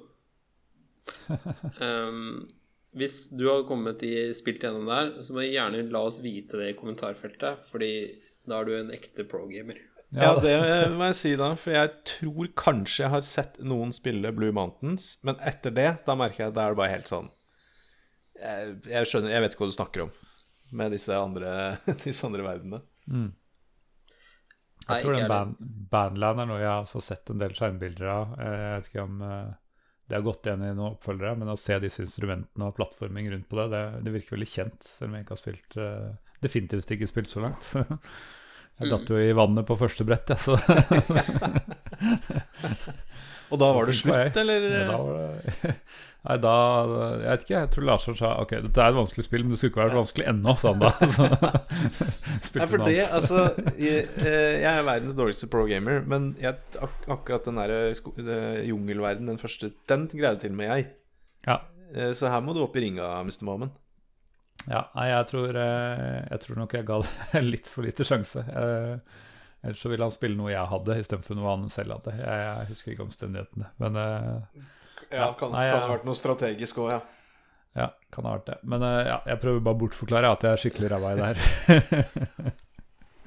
Um, hvis du har kommet i spilt gjennom der, så må jeg gjerne la oss vite det i kommentarfeltet, fordi da er du en ekte pro-gamer. Ja, det må jeg si da, for jeg tror kanskje jeg har sett noen spille Blue Mountains, men etter det, da merker jeg at det er bare helt sånn Jeg, jeg skjønner, jeg vet ikke hva du snakker om med disse andre, disse andre verdenene. Mm. Jeg tror den band, Bandland er noe jeg har også sett en del skjermbilder av. Eh, Jeg vet ikke om eh, det har gått igjen i noen oppfølgere, men å se disse instrumentene og plattforming rundt på det, det, det virker veldig kjent, selv om jeg ikke har spilt eh, Definitivt ikke spilt så langt. Jeg datt jo i vannet på første brett, jeg, så Og da var det slutt, eller? Ja, da var det Nei, da Jeg vet ikke. Jeg tror Larsen sa ok, dette er et vanskelig spill, men det skulle ikke vært vanskelig ennå, sa han da. Så spilte Nei, for noe det, annet. altså jeg, eh, jeg er verdens dårligste pro-gamer, men jeg, ak akkurat den der jungelverdenen, jungelverden, den første, den greide til og med jeg. Ja. Eh, Så her må du opp i ringa, Mr. Moman. Ja, nei, jeg tror, eh, jeg tror nok jeg ga det litt for lite sjanse. Eh, Ellers så ville han spille noe jeg hadde, istedenfor noe han selv hadde. Jeg, jeg husker ikke omstendighetene, men eh, Ja, kan, Nei, kan det ha vært noe strategisk òg, ja. ja, kan ha vært det. Men ja, jeg prøver bare å bortforklare at jeg er skikkelig ræva i det her.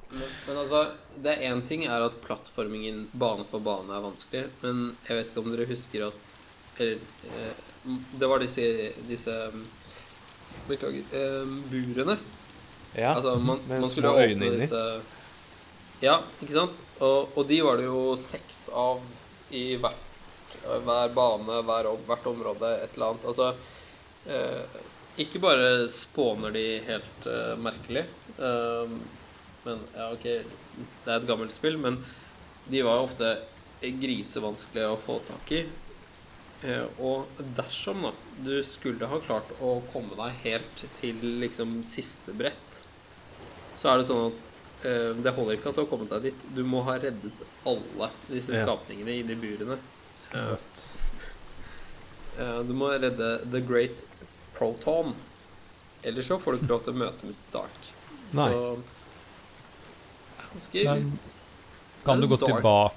Men, men altså, det er én ting er at plattformingen bane for bane er vanskelig, men jeg vet ikke om dere husker at Eller det var disse, disse Beklager. eh, burene. ja. altså, man, med man små øyne inni. disse Ja, ikke sant? Og, og de var det jo seks av i hvert, hver bane, hver, hvert område, et eller annet. Altså eh, Ikke bare spåner de helt eh, merkelig, eh, men ja, ok, det er et gammelt spill, men de var ofte grisevanskelige å få tak i. Eh, og dersom da du skulle ha klart å komme deg helt til liksom siste brett, så er det sånn at eh, det holder ikke at du har kommet deg dit. Du må ha reddet alle disse Ja. skapningene inni burene. Eh, eh, du må redde The Great Proton. Ellers så får du ikke lov til å møte Mr. Dark. Nei. Så Ganske Men kan du gå dark. tilbake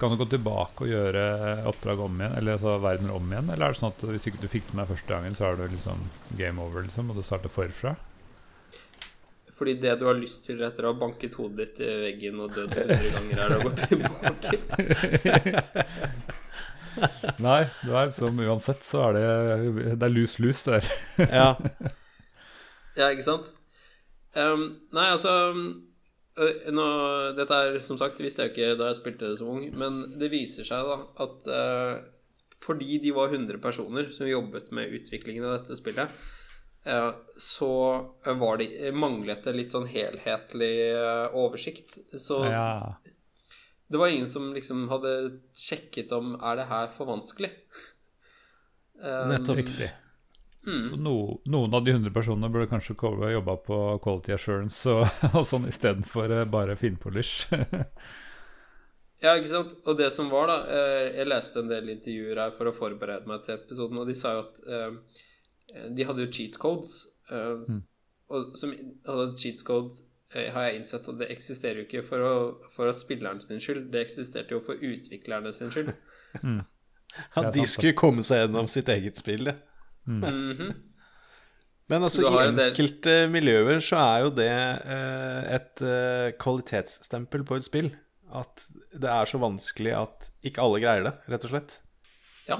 kan du gå tilbake og gjøre oppdrag om igjen, eller altså verden om igjen? Eller er det sånn at hvis ikke du fikk det med første gangen, så er det liksom game over, liksom, og du starter forfra? Fordi det du har lyst til etter å ha banket hodet ditt i veggen og dødd 100 ganger, er å gå tilbake. Nei, det er liksom uansett så er det Det er lus-lus der. Ja. Ja, ikke sant? Um, nei, altså ø, nå, Dette er som sagt visste jeg ikke da jeg spilte det som ung, men det viser seg da at eh, fordi de var 100 personer som jobbet med utviklingen av dette spillet, eh, så var de, manglet det litt sånn helhetlig eh, oversikt. Så Ja. det var ingen som liksom hadde sjekket om er det her for vanskelig. Nettopp. Riktig. Mm. Så no, noen av de 100 personene burde kanskje jobba på quality assurance og, og sånn istedenfor uh, bare finpolish. Ja, ikke sant? Og det som var, da eh, Jeg leste en del intervjuer her for å forberede meg til episoden, og de sa jo at eh, de hadde jo cheat codes. eh, mm. Og som altså, cheat codes eh, har jeg innsett at det eksisterer jo ikke for, å, for spilleren sin skyld, det eksisterte jo for utviklerne sin skyld. At Det de skulle komme seg gjennom sitt eget spill, ja. Mhm. Men altså, i enkelte miljøer så er jo det eh, et eh, kvalitetsstempel på et spill. At det er så vanskelig at ikke alle greier det, rett og slett. Ja.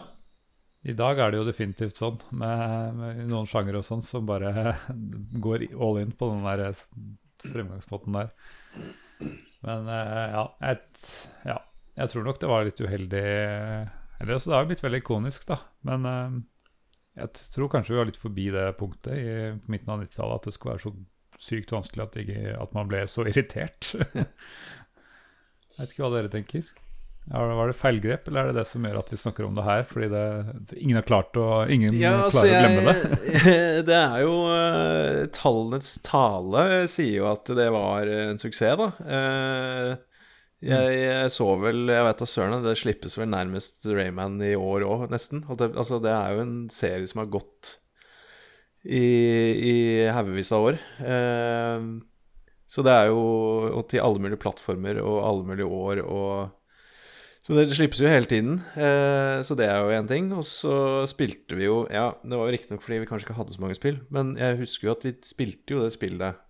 I dag er det jo definitivt sånn, med, med noen sjangere og sånn som bare går all in på den der eh, fremgangsmåten der. Men eh, ja, et, ja, jeg tror nok det var litt uheldig Eller altså, det har jo blitt veldig ikonisk, da. Men eh, jeg tror kanskje vi var litt forbi det punktet i midten av 90-tallet, at det skulle være så sykt vanskelig at, ikke, at man ble så irritert. jeg vet ikke hva dere tenker. Var det feilgrep, eller er det det som gjør at vi snakker om det her? Fordi det, ingen har klart å, ingen klarer å glemme det. det er jo eh, Tallenes tale sier jo at det var en suksess, da. Eh, jeg, jeg så vel Jeg vet da søren, det slippes vel nærmest Rayman i år òg, nesten. Altså, det er jo en serie som har gått i, i haugevis av år. Eh, så det er jo Og til alle mulige plattformer og alle mulige år og så det slippes jo hele tiden, eh, så det er jo én ting. Og så spilte vi jo Ja, det var jo riktignok fordi vi kanskje ikke hadde så mange spill, men jeg husker jo at vi spilte jo det spillet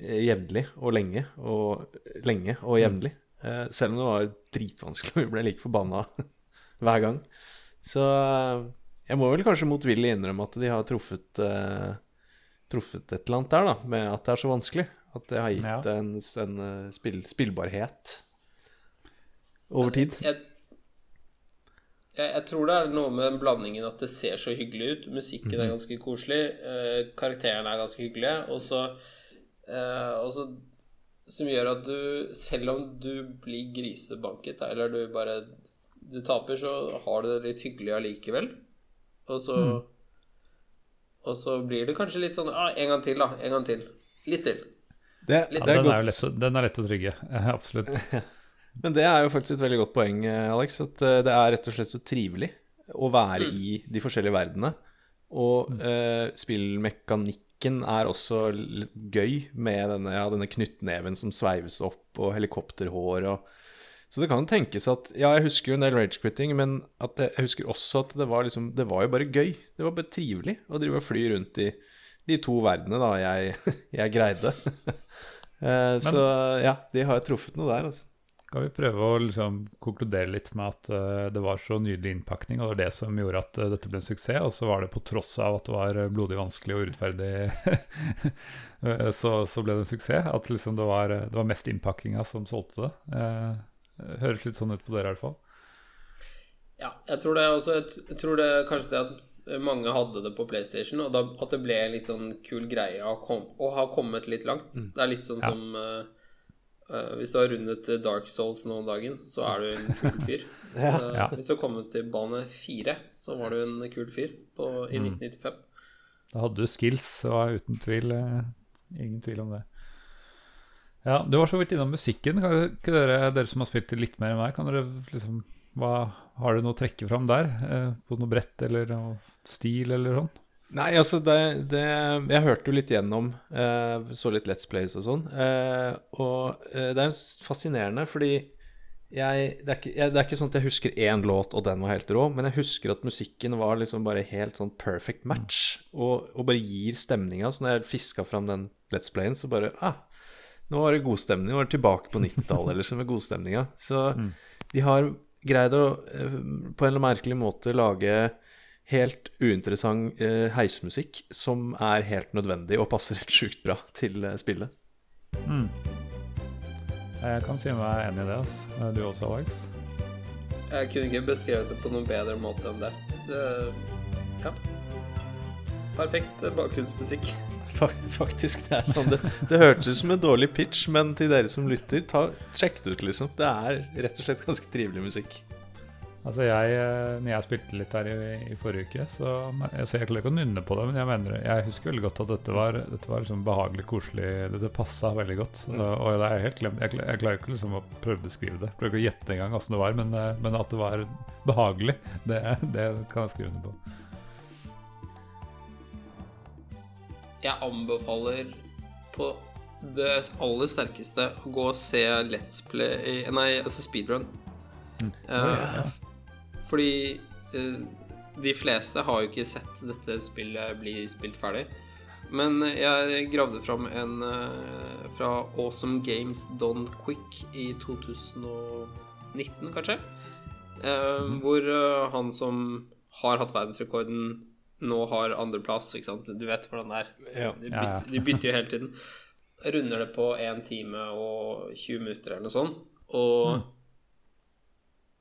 eh, jevnlig og lenge og lenge og jevnlig. Eh, selv om det var dritvanskelig, og vi ble like forbanna hver gang. Så eh, jeg må vel kanskje motvillig innrømme at de har truffet, uh, truffet et eller annet der, da, med at det er så vanskelig. At det har gitt Ja. en, en spill, spillbarhet over tid. Jeg, jeg, jeg tror det er noe med den blandingen at det ser så hyggelig ut. Musikken er ganske koselig. uh, karakterene er ganske hyggelige. Og så, uh, og så Som gjør at du, selv om du blir grisebanket, eller du bare Du taper, så har du det litt hyggelig allikevel. Og så Og så blir det kanskje litt sånn ah, En gang til, da. En gang til. Litt til. Det, Litt- Ja, den, er lett, den er lett å trygge. Absolutt. Men det er jo faktisk et veldig godt poeng, Alex. At eh, det er rett og slett så trivelig å være i de forskjellige verdenene. Og eh, spillmekanikken er også gøy med denne, ja, denne knyttneven som sveives opp, og helikopterhår og Så det kan tenkes at Ja, jeg husker jo en del rage-quitting, men jeg, jeg husker også at det var liksom Det var jo bare gøy. Det var bare trivelig å drive og fly rundt i de to verdenene da jeg, jeg greide. Eh, så ja, de har truffet noe der, altså. Skal vi prøve å liksom konkludere litt med at uh, det var så nydelig innpakning, og det var det som gjorde at uh, dette ble en suksess, og så var det på tross av at det var eh, blodig vanskelig og urettferdig, så, så ble det en suksess. At liksom det, var, det var mest innpakkinga som solgte det. Høres litt sånn ut på dere i hvert fall. Ja, jeg tror det også Jeg tror det kanskje det at mange hadde det på PlayStation, og da, at det ble litt sånn kul greie å, kom, å ha kommet litt langt. Det er litt sånn Ja. som eh, eh, Hvis du har rundet Dark Souls nå om dagen, så er du en kul fyr. Ja. uh, Ja. Hvis du har kommet til bane fire, så var du en kul fyr på, i Mm. 1995. Da hadde du skills, det var uten tvil uh, ingen tvil om det. Ja, Du var så vidt innom musikken. Kan ikke dere, dere som har spilt litt mer enn meg, kan dere liksom hva, Har du noe å trekke fram der? Eh, på noe brett eller noe stil eller sånn? Nei, altså det, det Jeg hørte jo litt gjennom, eh, så litt Let's Plays og sånn. Eh, og eh, det er fascinerende, fordi jeg det, er ikke, jeg det er ikke sånn at jeg husker én låt, og den var helt rå, men jeg husker at musikken var liksom bare helt sånn perfect match, og, og bare gir stemninga. Så når jeg fiska fram den Let's Playen, så bare ah, nå var det god stemning. Nå var det tilbake på 90-tallet liksom, med godstemninga. Så de har greid å eh, på en eller merkelig måte lage helt uinteressant eh, heismusikk som er helt nødvendig og passer helt sjukt bra til eh, spillet. Mm. Jeg kan si meg enig i det. Altså. Du også, Alex? Jeg kunne ikke beskrevet det på noen bedre måte enn det. det ja. Perfekt bakgrunnsmusikk. Faktisk, det er. Det, det hørtes ut som en dårlig pitch, men til dere som lytter, ta, sjekk det ut, liksom. Det er rett og slett ganske trivelig musikk. Altså jeg, eh, når jeg spilte litt her i, i forrige uke, så altså jeg klarer ikke å nynne på det, men jeg mener, jeg husker veldig godt at dette var, dette var liksom behagelig, koselig, dette passa veldig godt. Og, og det er helt glemt, jeg, jeg klarer ikke liksom å prøve å beskrive det, prøver ikke å gjette engang åssen det var, men, eh, men at det var behagelig, det, det kan jeg skrive under på. Jeg anbefaler på det aller sterkeste å gå og se Let's Play Nei, altså speedrun. Eh, Fordi eh, de fleste har jo ikke sett dette spillet bli spilt ferdig. Men jeg gravde fram en eh, fra Awesome Games Don Quick i 2019, kanskje. Eh, Hvor eh, han som har hatt verdensrekorden, nå har andreplass. Ikke sant? Du vet hvordan det er. Ja. De bytter, de bytter jo hele tiden. Runder det på 1 time og 20 minutter eller noe sånt. Og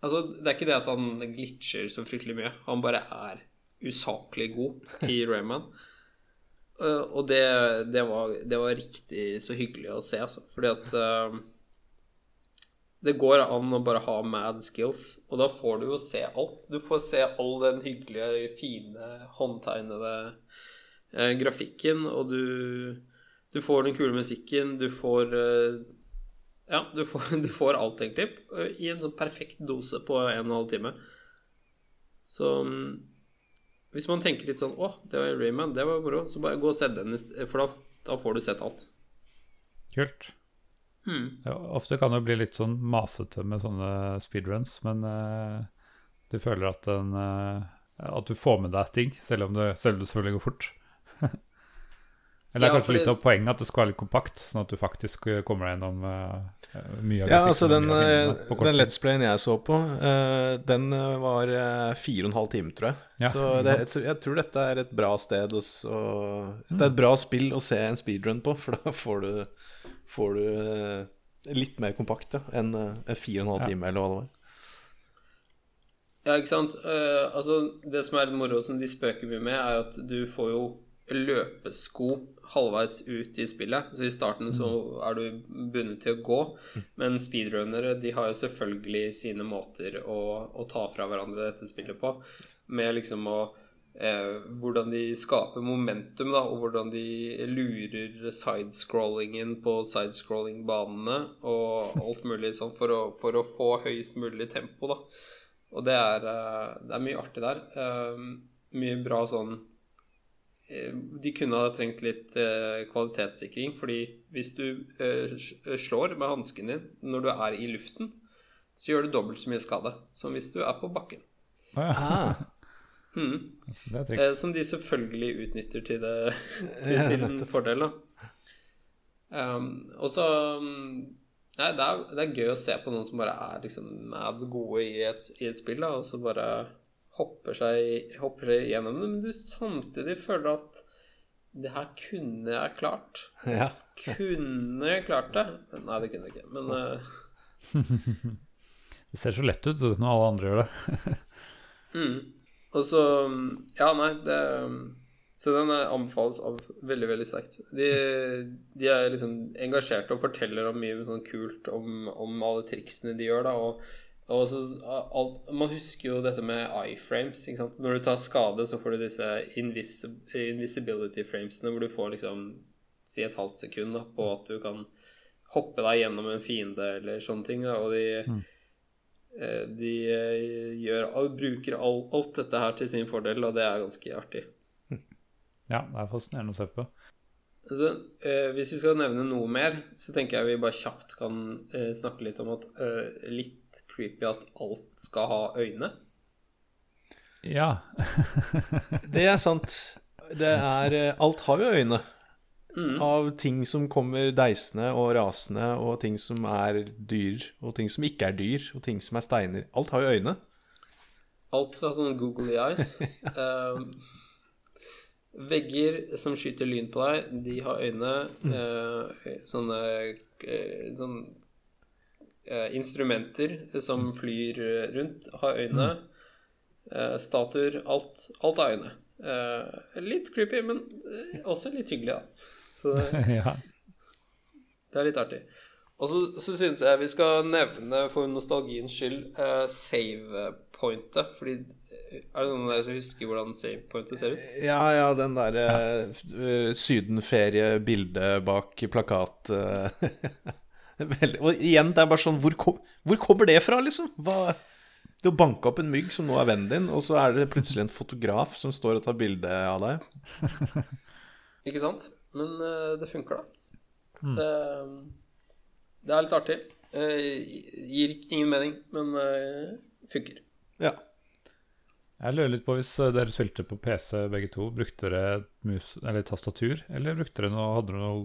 Altså, det er ikke det at han glitcher så fryktelig mye. Han bare er usaklig god i Rayman. Uh, og det, det, var, det var riktig så hyggelig å se, altså. Fordi at uh, det går an å bare ha mad skills, og da får du jo se alt. Du får se all den hyggelige, fine, håndtegnede uh, grafikken, og du, du får den kule musikken, du får Ja, du får, du får alt, egentlig, i en sånn perfekt dose på en og en halv time. Så mm, hvis man tenker litt sånn Å, det var Rayman, det var moro, så bare gå og se den, for da, da får du sett alt. Kult. Hmm. Ja, ofte kan det bli litt sånn masete med sånne speedruns, men uh, du føler at, den, uh, at du får med deg ting, selv om det, selv om det selvfølgelig går fort. Eller det er Ja, kanskje litt av poenget at det skal være litt kompakt, sånn at du faktisk eh, kommer deg gjennom uh, mye av Ja, altså den, eh, den. Let's Playen jeg så på, uh, den var fire og en halv time, tror jeg. Ja, så det, jeg, tror, jeg tror dette er et bra sted å så, Det er et bra spill å se en speedrun på, for da får du, får du uh, litt mer kompakt ja, enn en fire og en halv Ja. time, eller hva det var. Ja, ikke sant. Eh, altså, det som er litt moro, som de spøker mye med, er at du får jo løpesko halvveis ut i spillet. Så i starten så er du bundet til å gå. Men speedrunnere de har jo selvfølgelig sine måter å, å ta fra hverandre dette spillet på. Med liksom å eh, Hvordan de skaper momentum, da, og hvordan de lurer sidescrollingen på sidescrolling-banene og alt mulig sånn for å, for å få høyest mulig tempo, da. Og det er, eh, det er mye artig der. Eh, Mye bra sånn De kunne ha trengt litt eh, kvalitetssikring, fordi hvis du eh, slår med hansken din når du er i luften, så gjør du dobbelt så mye skade som hvis du er på bakken. Ah, Mhm. altså. Eh, som de selvfølgelig utnytter til, det, til sin fordel. Um, og så um, Nei, det er, det er gøy å se på noen som bare er liksom mad gode i et, i et spill, da, og så bare hopper seg, hopper seg gjennom det, men du samtidig føler at det her kunne jeg klart. ja. Kunne jeg klart det? Nei, det kunne jeg ikke, men uh... Det ser så lett ut når alle andre gjør det. Mm. Og så Ja, nei, det Så den anbefales av veldig, veldig sterkt. De, de er liksom engasjerte og forteller om mye sånn kult om, om alle triksene de gjør, da. Og så, alt, man husker jo dette med iframes. Når du tar skade, så får du disse invis invisibility framesene hvor du får liksom si et halvt sekund da, på at du kan hoppe deg gjennom en fiende eller sånne ting. Da, og de mm. de eh, gjør, bruker all, alt dette her til sin fordel, og det er ganske artig. Ja, det er fascinerende å se på. Altså, eh, hvis vi skal nevne noe mer, så tenker jeg vi bare kjapt kan eh, snakke litt om at eh, litt creepy at alt skal ha øyne. Ja. Det er sant. Det er eh, Alt har jo øyne. Mm. Av ting som kommer deisende og rasende, og ting som er dyr, og ting som ikke er dyr, og ting som er steiner. Alt har jo øyne. Alt skal ha sånn googly eyes. um, vegger som skyter lyn på deg, de har øyne. Uh, sånne uh, sånn, eh, instrumenter som flyr rundt, har øyne. Eh, statuer. Alt, alt har øyne. Eh, litt creepy, men eh, også litt hyggelig, da. Så det, ja. det er litt artig. Og så, så syns jeg vi skal nevne, for nostalgiens skyld, uh, save-pointet. Fordi eh, Er det noen av dere som husker hvordan save-pointet ser ut? Ja, ja, den derre uh, sydenferie-bildet bak plakat eh, Veldig. Og igjen, det er bare sånn Hvor, kom, hvor kommer det fra, liksom? Hva Du har banka opp en mygg som nå er vennen din, og så er det plutselig en fotograf som står og tar bilde av deg. Ikke sant? Men uh, det funker, da. Det, det er litt artig. Uh, gir ingen mening, men uh, funker. Ja. Jeg lurer litt på hvis eh, dere spilte på PC begge to, brukte dere mus eller tastatur, eller brukte dere noe, hadde dere noe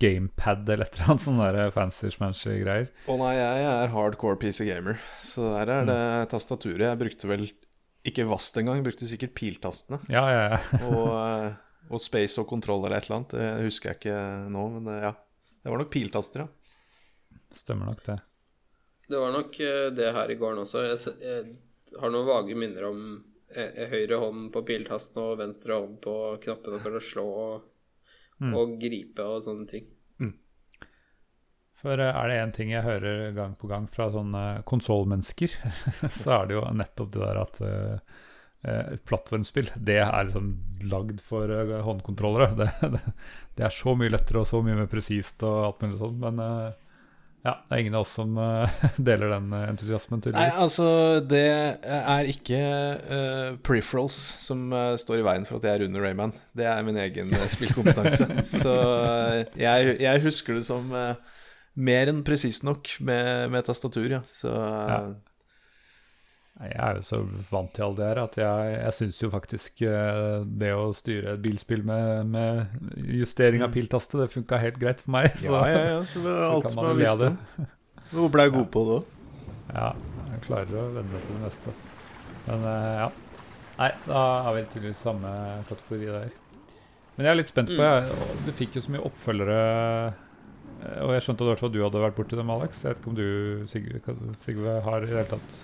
gamepad eller et eller annet sånn der fancy smanshy greier? Å nei, jeg er hardcore PC gamer, så der er det tastaturet. Jeg brukte vel ikke vast engang, jeg brukte sikkert piltastene. Ja, ja, ja. Og, eh, og space og kontroll eller et eller annet. Det husker jeg ikke nå, men det, ja. Det var nok piltaster, ja. Stemmer nok det. Det var nok eh, det her i gården også. Jeg, jeg har noen vage minner om eh, høyre hånd på piltasten og venstre hånd på knappene for å slå og, og gripe og sånne ting. For eh, er det én ting jeg hører gang på gang fra sånne konsollmennesker, så er det jo nettopp det der at eh, plattformspill, det er liksom lagd for håndkontrollere. Det, det, det er så mye lettere og så mye mer presist og alt mulig sånt, men eh, ja, det er ingen av oss som eh, deler den entusiasmen, tydeligvis. Nei, altså, det er ikke uh, peripherals som uh, står i veien for at jeg er under Rayman. Det er min egen spillkompetanse. Så uh, jeg, jeg husker det som eh, mer enn presist nok med, med tastatur, ja. Så eh, Ja. Jeg er jo så vant til alt det her at jeg, jeg syns jo faktisk eh, det å styre et bilspill med, med justering av piltaste, det funka helt greit for meg. Så, ja, ja, ja. Det er alt som er visst. Hvor ble jeg god på det òg? Ja, jeg klarer å venne meg til det meste. Men eh, ja. Nei, da er vi tydeligvis samme kategori der. Men jeg er litt spent på jeg, Du fikk jo så mye oppfølgere, eh, og jeg skjønte at du hadde vært borti dem, Alex. Jeg vet ikke om du, Sigve, Sigve har i det hele tatt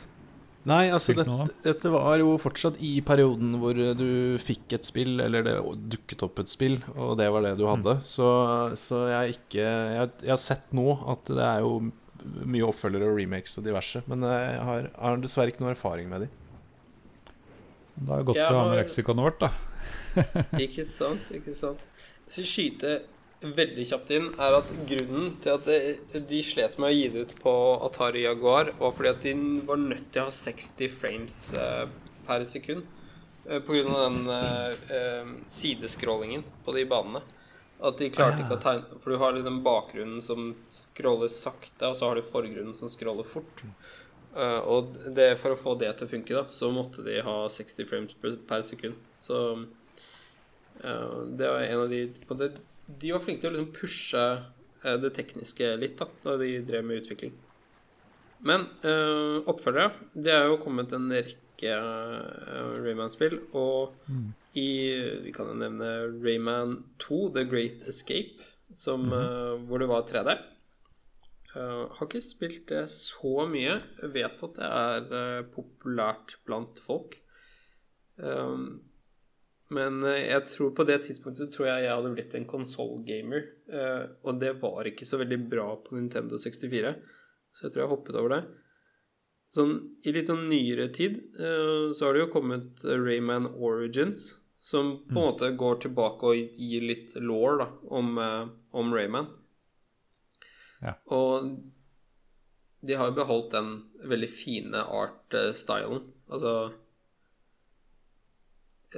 Nei, altså dette, dette var jo fortsatt i perioden hvor du fikk et spill, eller det dukket opp et spill, og det var det du hadde. Så, så jeg ikke jeg, jeg har sett nå at det er jo mye oppfølgere og remakes og diverse, men jeg har, har dessverre ikke noe erfaring med de. Det er godt Jeg å ha med leksikonet vårt, da. Ikke sant, ikke sant. Så skyte veldig kjapt inn er at grunnen til at de, slet med å gi det ut på Atari Jaguar, var fordi at de var nødt til å ha 60 frames eh, per sekund. Pga. på grunn av den eh, eh, sidescrollingen på de banene. At de klarte ikke å tegne For du har den bakgrunnen som scroller sakte, og så har du forgrunnen som scroller fort. Eh, og det, for å få det til å funke, da, så måtte de ha 60 frames per, per sekund. Så eh, det var en av de på det, De var flinke til å liksom pushe eh, det tekniske litt da da de drev med utvikling. Men uh, oppfølgere Det er jo kommet en rekke uh, Rayman-spill, og i Vi kan jo nevne Rayman 2, The Great Escape, som, eh, hvor det var 3D. Uh, har ikke spilt det så mye. Jeg vet at det er populært blant folk. Um, Men eh, jeg tror på det tidspunktet så tror jeg jeg hadde blitt en konsollgamer. Uh, og det var ikke så veldig bra på Nintendo 64, så jeg tror jeg hoppet over det. Sånn, I litt sånn nyere tid uh, så har det jo kommet Rayman Origins, som på en mm. måte går tilbake og gir litt law da, om, om Rayman. Ja. Og de har beholdt den veldig fine art-stylen. Altså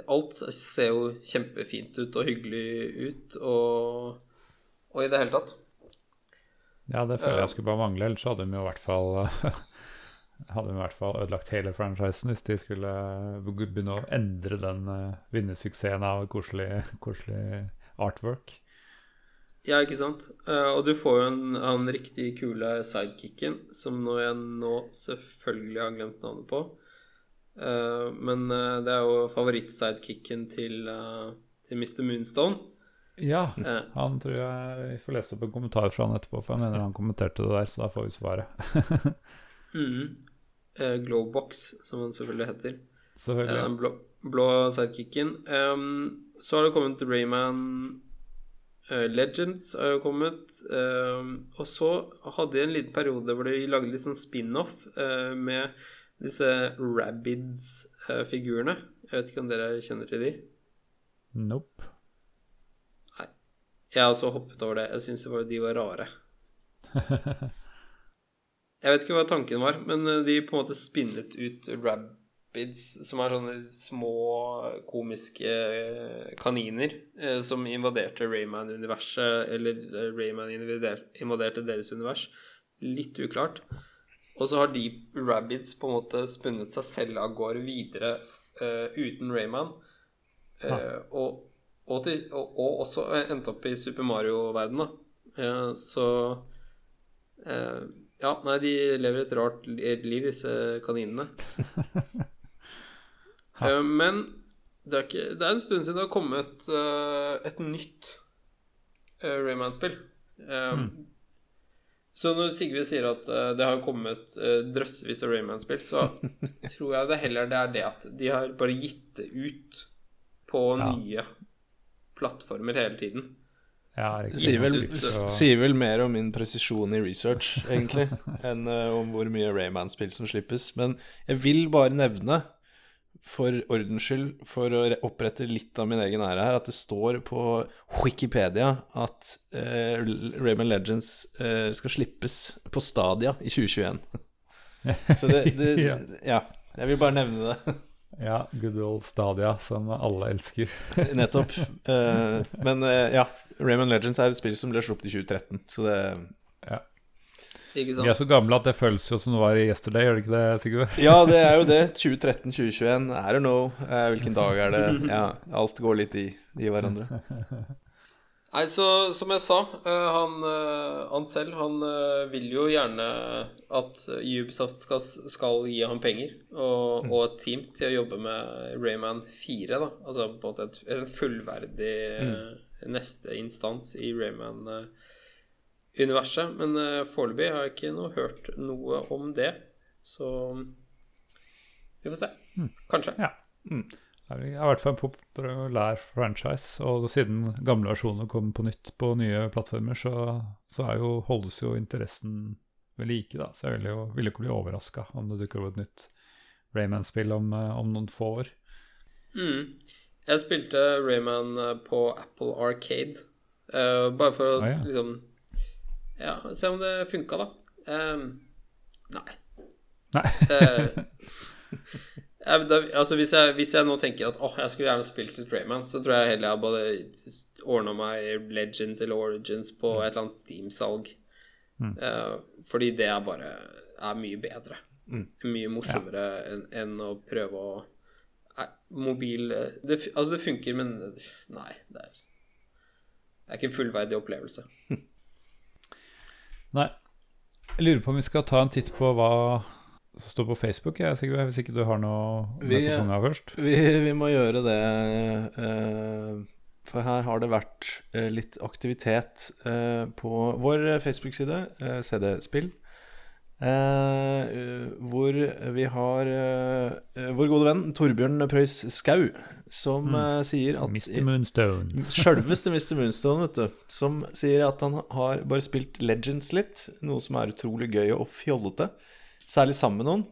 Alt ser jo kjempefint ut og hyggelig ut, og, og i det hele tatt. Ja, det føler jeg skulle bare mangle, ellers hadde de i hvert fall hadde de i hvert fall ødelagt hele franchisen hvis de skulle begynne å endre den uh, vinnersuksessen av koselig, koselig artwork. Ja, ikke sant. Uh, og du får jo en, en riktig kule sidekicken, som nå jeg nå selvfølgelig har glemt navnet på. Uh, men uh, det er jo favorittsidekicken til, uh, til Mr. Moonstone. Ja, han tror jeg vi får lese opp en kommentar fra han etterpå, for jeg mener han kommenterte det der, så da får vi svaret. mm. Glowbox, som han selvfølgelig heter. Selvfølgelig. Den blå, blå sidekicken. Um, så har det kommet Rayman Legends har jo kommet. Um, og så hadde jeg en liten periode hvor de lagde litt sånn spin-off med disse Rabbids-figurene. Jeg vet ikke om dere kjenner til de? Nope. Nei. Jeg har også hoppet over det. Jeg syns de var rare. jeg vet ikke hva tanken var, men eh, de på en måte spinnet ut Rabbids, som er sånne små komiske eh, kaniner eh, som invaderte Rayman-universet, eller Rayman invaderte deres univers. Litt uklart. Og så har de Rabbits på en måte spunnet seg selv av gårde videre uh, uten Rayman. Uh, ja. og, og, til, og, og, også endt opp i Super Mario-verdenen, da. Uh, så Ja, nei, de lever et rart liv, disse kaninene. men det er, ikke, det er, en stund siden det har kommet et nytt Rayman-spill. Mm. Så når Sigve sier at uh, det har kommet uh, drøssevis av Rayman-spill, så tror jeg det heller det er det at de har bare gitt det ut på ja. nye plattformer hele tiden. Ja, det sier vel, sier vel, mer om min presisjon i research, egentlig, enn uh, om hvor mye Rayman-spill som slippes. Men jeg vil bare nevne for ordens skyld, for å opprette litt av min egen ære her, at det står på Wikipedia at uh, Rayman Legends uh, skal slippes på Stadia i 2021. Så det, det ja. ja. Jeg vil bare nevne det. ja, good old Stadia, som alle elsker. Nettopp. Uh, men ja, Rayman Legends er et spill som ble sluppet i 2013, så det sant? Vi er så gamle at det føles jo som det var i yesterday, gjør det ikke det, Sigurd? ja, det er jo det. 2013-2021. I don't know. Eh, hvilken dag er det? Ja, alt går litt i, i hverandre. Nei, så som jeg sa, uh, han, uh, han, selv han vil jo gjerne at Ubisoft skal, skal gi ham penger og, mm. og, et team til å jobbe med Rayman 4. da Altså på en måte et, en fullverdig mm. neste instans i Rayman 4 universet. Men uh, foreløpig har jeg ikke noe, hørt noe om det. Så vi får se. Mm. Kanskje. Ja. Mm. Det er i hvert fall en populær franchise. Og siden gamle versjoner kommer på nytt på nye plattformer, så, så jo, holdes jo interessen ved like. da. Så jeg ville jo ville ikke bli overraska om det dukker opp et nytt Rayman-spill om, eh, om, noen få år. Mm. Jeg spilte Rayman eh, på Apple Arcade. Uh, bare for å ah, ja. liksom ja, se om det funka, da. Um, nei. Nei. uh, da, altså hvis jeg, hvis jeg, nå tenker at åh, jeg skulle gjerne spilt litt Rayman, så tror jeg heller jeg både ordna meg Legends eller Origins på mm. et eller annet Steam-salg. Mm. Uh, fordi det er bare er mye bedre. Mm. Mye morsommere ja. enn en å prøve å nei, Mobil det, Altså, det funker, men nei. Det er, det er ikke en fullverdig opplevelse. Nei. Jeg lurer på om vi skal ta en titt på hva som står på Facebook, jeg, Sigurd, hvis ikke du har noe vi, på tunga først? Vi, vi, må gjøre det. Eh, for her har det vært eh, litt aktivitet eh, på vår Facebook-side, CD Spill. Eh, hvor vi har eh, vår gode venn Torbjørn Preus Skau, som eh, sier at Mr. Moonstone. Sjølveste Mr. Moonstone, vet du. Som sier at han har bare spilt Legends litt, noe som er utrolig gøy og fjollete. Særlig sammen med noen.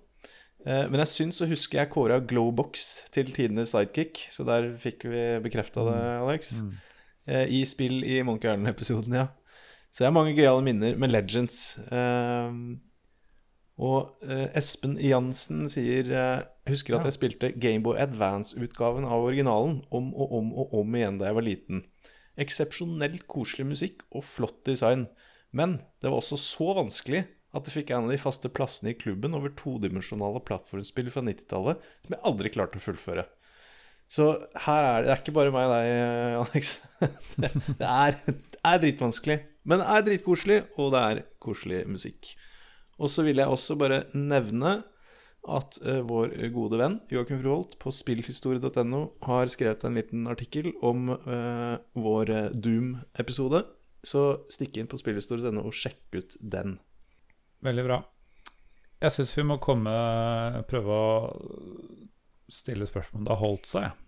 Eh, men jeg syns å huske jeg kåra Glowbox til tidenes sidekick, så der fikk vi bekrefta det, Alex. Eh, I spill i Monkey Erlend-episoden, ja. Så jeg har mange gøyale minner med Legends. Eh, og eh, Espen Jansen sier eh, Husker at jeg spilte Gameboy Advance-utgaven av originalen om og om og om igjen da jeg var liten. Eksepsjonelt koselig musikk og flott design. Men det var også så vanskelig at det fikk en av de faste plassene i klubben over todimensjonale plattformspill fra 90-tallet som jeg aldri klarte å fullføre. Så her er det, det er ikke bare meg og deg, eh, Alex. Det, det, er, det er dritvanskelig, men det er dritkoselig, og det er koselig musikk. Og så vil jeg også bare nevne at uh, vår gode venn Joakim Froholt på spillhistorie.no har skrevet en liten artikkel om uh, vår eh, Doom-episode. Så stikk inn på spillhistorie.no og sjekk ut den. Veldig bra. Jeg syns vi må komme prøve å stille spørsmål om det har holdt seg.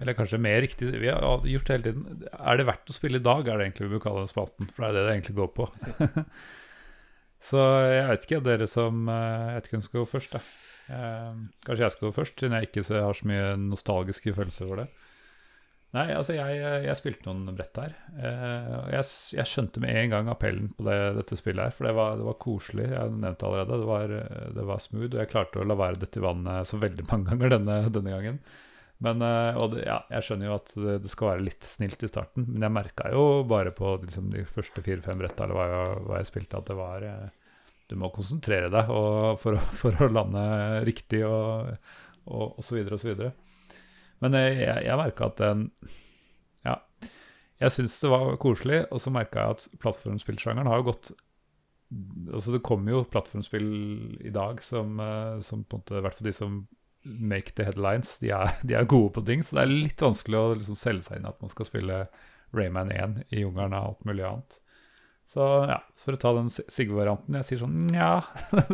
Eller kanskje mer riktig Vi har gjort det hele tiden Er det verdt å spille i dag, er det egentlig vi bør kalle spalten. For det er det det egentlig går på. Så jeg vet ikke, dere som eh, Jeg vet ikke hvem skal gå først, da. Eh, kanskje jeg skal gå først, siden jeg ikke så har så mye nostalgiske følelser for det. Nei, altså jeg, jeg spilte noen brett her. Eh, jeg, jeg skjønte med en gang appellen på det, dette spillet her, for det var, det var koselig. Jeg nevnte allerede. Det var, eh, det var smooth, og jeg klarte å la være dette i vannet så veldig mange ganger denne, denne gangen. Men, eh, og det, ja, jeg skjønner jo at det, skal være litt snilt i starten, men jeg merka jo bare på liksom, de første fire-fem bretta eller hva jeg, hva jeg spilte, at det var eh, Du må konsentrere deg for, for å lande riktig og, og, og så videre og så videre. Men eh, jeg, jeg merka at den Ja. Jeg syns det var koselig, og så merka jeg at plattformspillsjangeren har jo gått Altså Det kommer jo plattformspill i dag som, som på en måte, i hvert fall de som make the headlines, de er, de er gode på ting. Så det er litt vanskelig å liksom selge seg inn at man skal spille Rayman 1 i jungelen og alt mulig annet. Så ja, for å ta den Si- Sigve-varianten, jeg sier sånn nja,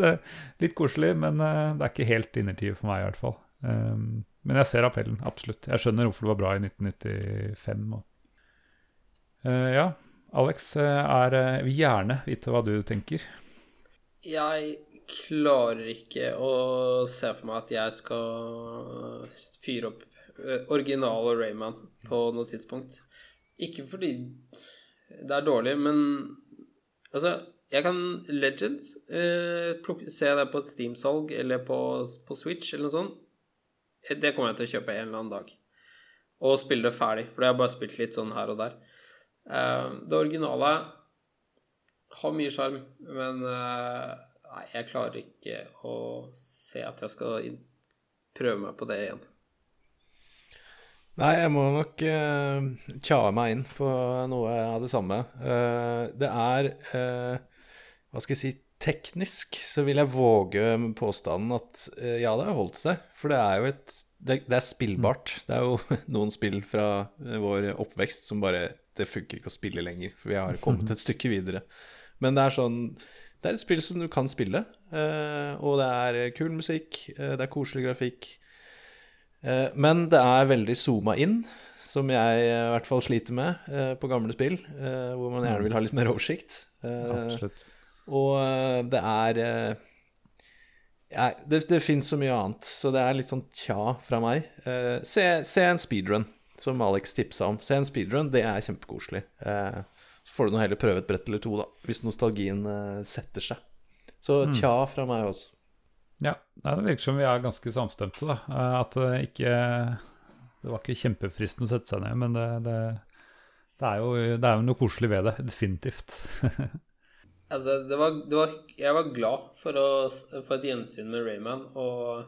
litt koselig, men eh, det er ikke helt innertid for meg i hvert fall. Um, men jeg ser appellen, absolutt. Jeg skjønner hvorfor det var bra i 1995. Og. Uh, ja, Alex, jeg eh, vil gjerne vite hva du tenker. Jeg klarer ikke å se for meg at jeg skal fyre opp eh, originale Rayman på noe tidspunkt. Ikke fordi det er dårlig, men altså Jeg kan Legends eh, Se det på et Steam-salg eller på, på Switch eller noe sånt. Eh, Det kommer jeg til å kjøpe en eller annen dag. Og spille det ferdig, for det har jeg bare spilt litt sånn her og der. Eh, det originale har mye sjarm, men eh, nei, jeg klarer ikke å se at jeg skal prøve meg på det igjen. Nei, jeg må nok uh, tjae meg inn på noe av det samme. Uh, det er uh, Hva skal jeg si Teknisk så vil jeg våge påstanden at uh, ja, det har holdt seg. For det er jo et Det, det er spillbart. Det er jo noen spill fra eh, vår oppvekst som bare Det funker ikke å spille lenger, for vi har kommet et stykke videre. Men det er sånn Det er et spill som du kan spille, eh, og det er kul musikk, eh, det er koselig grafikk. Eh, Men det er veldig zooma inn, som jeg eh, i hvert fall sliter med eh, på gamle spill, eh, hvor man gjerne vil ha litt mer oversikt. Eh, Absolutt. Og eh, det er eh, ja, Det, det fins så mye annet, så det er litt sånn tja fra meg. Eh, se, se en speedrun, som Alex tipsa om. Se en speedrun, det er kjempekoselig. Eh, så får du nå heller prøve et brett eller to, da, hvis nostalgien eh, setter seg. Så tja fra meg også. Ja, det virker som vi er ganske samstemte, da. Eh, At det ikke Det var ikke kjempefristende å sette seg ned, men det, det, det er jo det er jo noe koselig ved det. Definitivt. Altså, det var, det var Jeg var glad for, å, for et gjensyn med Rayman, og eh,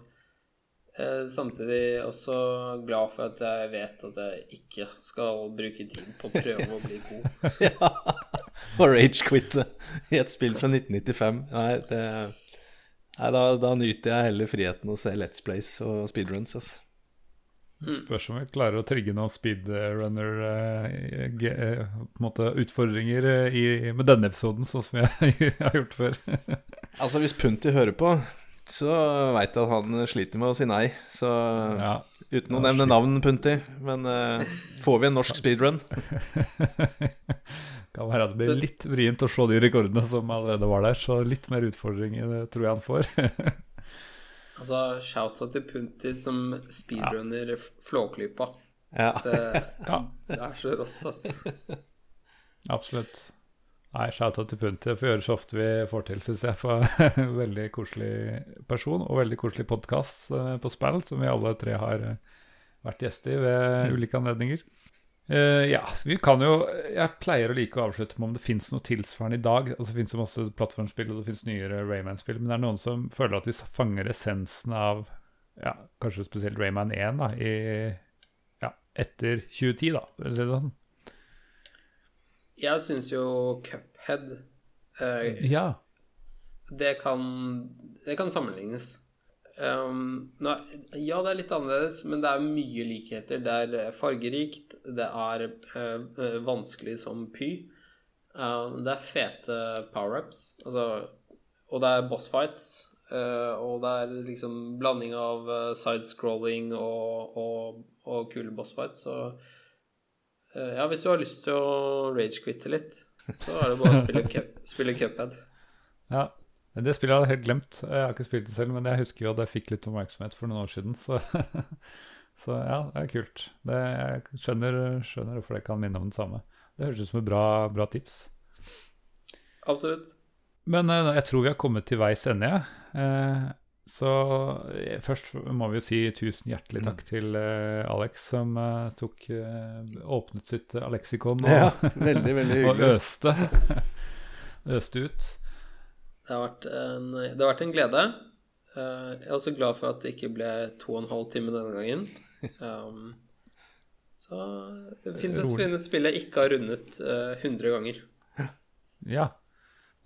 samtidig også glad for at jeg vet at jeg ikke skal bruke tid på å prøve å bli god. ja. Og rage-quitte i et spill fra 1995. Nei, det Nei, da, da nyter jeg heller friheten å se Let's Plays og speedruns, altså. Spørs om vi klarer å trigge noen speedrunner-utfordringer eh, i, med denne episoden, sånn som jeg har gjort før. Altså, hvis Punti hører på, så veit jeg at han sliter med å si nei. Så Ja. uten å nevne navn, Punti. Men uh, får vi en norsk speedrun? Kan være at det blir litt vrient å slå de rekordene som allerede var der, så litt mer utfordringer tror jeg han får. Altså, shout-out til Punti som speedrunner Flåklypa. Ja. Det, ja, det er så rått, altså. absolutt. Nei, shout-out til Punti. Det får gjøre så ofte vi får til, syns jeg. For veldig koselig person og veldig koselig podkast på spill, som vi alle tre har eh, vært gjester i ved ulike anledninger. Uh, ja, vi kan jo Jeg pleier å like å avslutte med om det fins noe tilsvarende i dag. Altså Det fins masse plattformspill, og det fins nyere Rayman-spill, men det er noen som føler at de fanger essensen av ja, kanskje spesielt Rayman 1 da, i, ja, etter 2010, da, for å si det sånn. Jeg syns jo Cuphead eh, Ja. det, kan, det kan sammenlignes. Um, nå, ja, det er litt annerledes, men det er mye likheter. Det er eh, fargerikt, det er eh, eh, vanskelig som py. Uh, det er fete power-ups, altså, og det er boss fights. Uh, og det er liksom blanding av uh, sidescrolling og, og, og kule boss fights. Så ja, hvis du har lyst til å rage-quitte litt, så er det bare å spille, cup, spille Cuphead. Ja, det spillet hadde jeg helt glemt. Jeg har ikke spilt det selv, men jeg husker jo at jeg fikk litt oppmerksomhet for noen år siden. Så, så ja, det er kult. Det, jeg skjønner, skjønner hvorfor det kan minne om det samme. Det høres ut som et bra, bra tips. Absolutt. Men eh, jeg tror vi har kommet til veis ende. jeg. Så eh, først må vi jo si tusen hjertelig takk til uh, Alex, som uh, tok uh, åpnet sitt Alexikon og, ja. Veldig, veldig og øste. øste ut. Det har vært en, det har vært en glede. Eh, Jeg er også glad for at det ikke ble to og en halv time denne gangen. Um, så fint å spille jeg ikke har rundet eh, 100 ganger. Ja.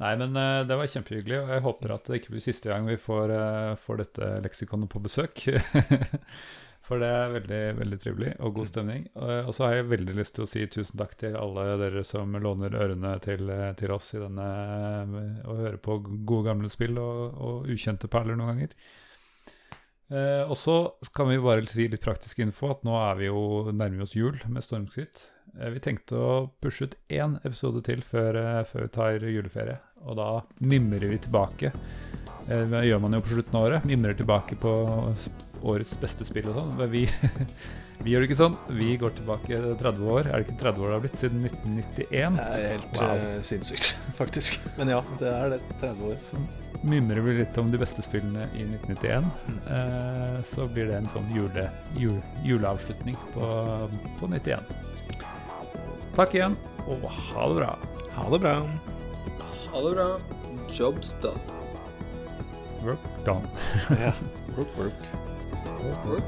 Nei, men uh, det var kjempehyggelig, og jeg håper at det ikke blir siste gang vi får, uh, får dette leksikonet på besøk. For det er veldig veldig trivelig og god stemning. Og, og så har jeg veldig lyst til å si tusen takk til alle dere som låner ørene til, til oss i denne og hører på gode gamle spill og, og ukjente perler noen ganger. Og så kan vi bare si litt praktisk info at nå er vi jo nærmer oss jul med stormskritt. Eh, vi tenkte å pushe ut én episode til før, eh, før vi tar juleferie. Og da mimrer vi tilbake. Eh, det gjør man jo på slutten av året. Mimrer tilbake på årets beste spill og sånn. Men vi, vi gjør det ikke sånn. Vi går tilbake 30 år. Er det ikke 30 år det har blitt? Siden 1991. Det er helt Wow. sinnssykt, faktisk. Men ja, det er det. 30 år. Så mimrer vi litt om de beste spillene i 1991. Eh, så blir det en sånn jule, jule, juleavslutning på, på 91. Takk igjen, og ha det bra. Ha det bra. Ha det bra. Jobs done. Work done. Ja. Work, work. Work, work.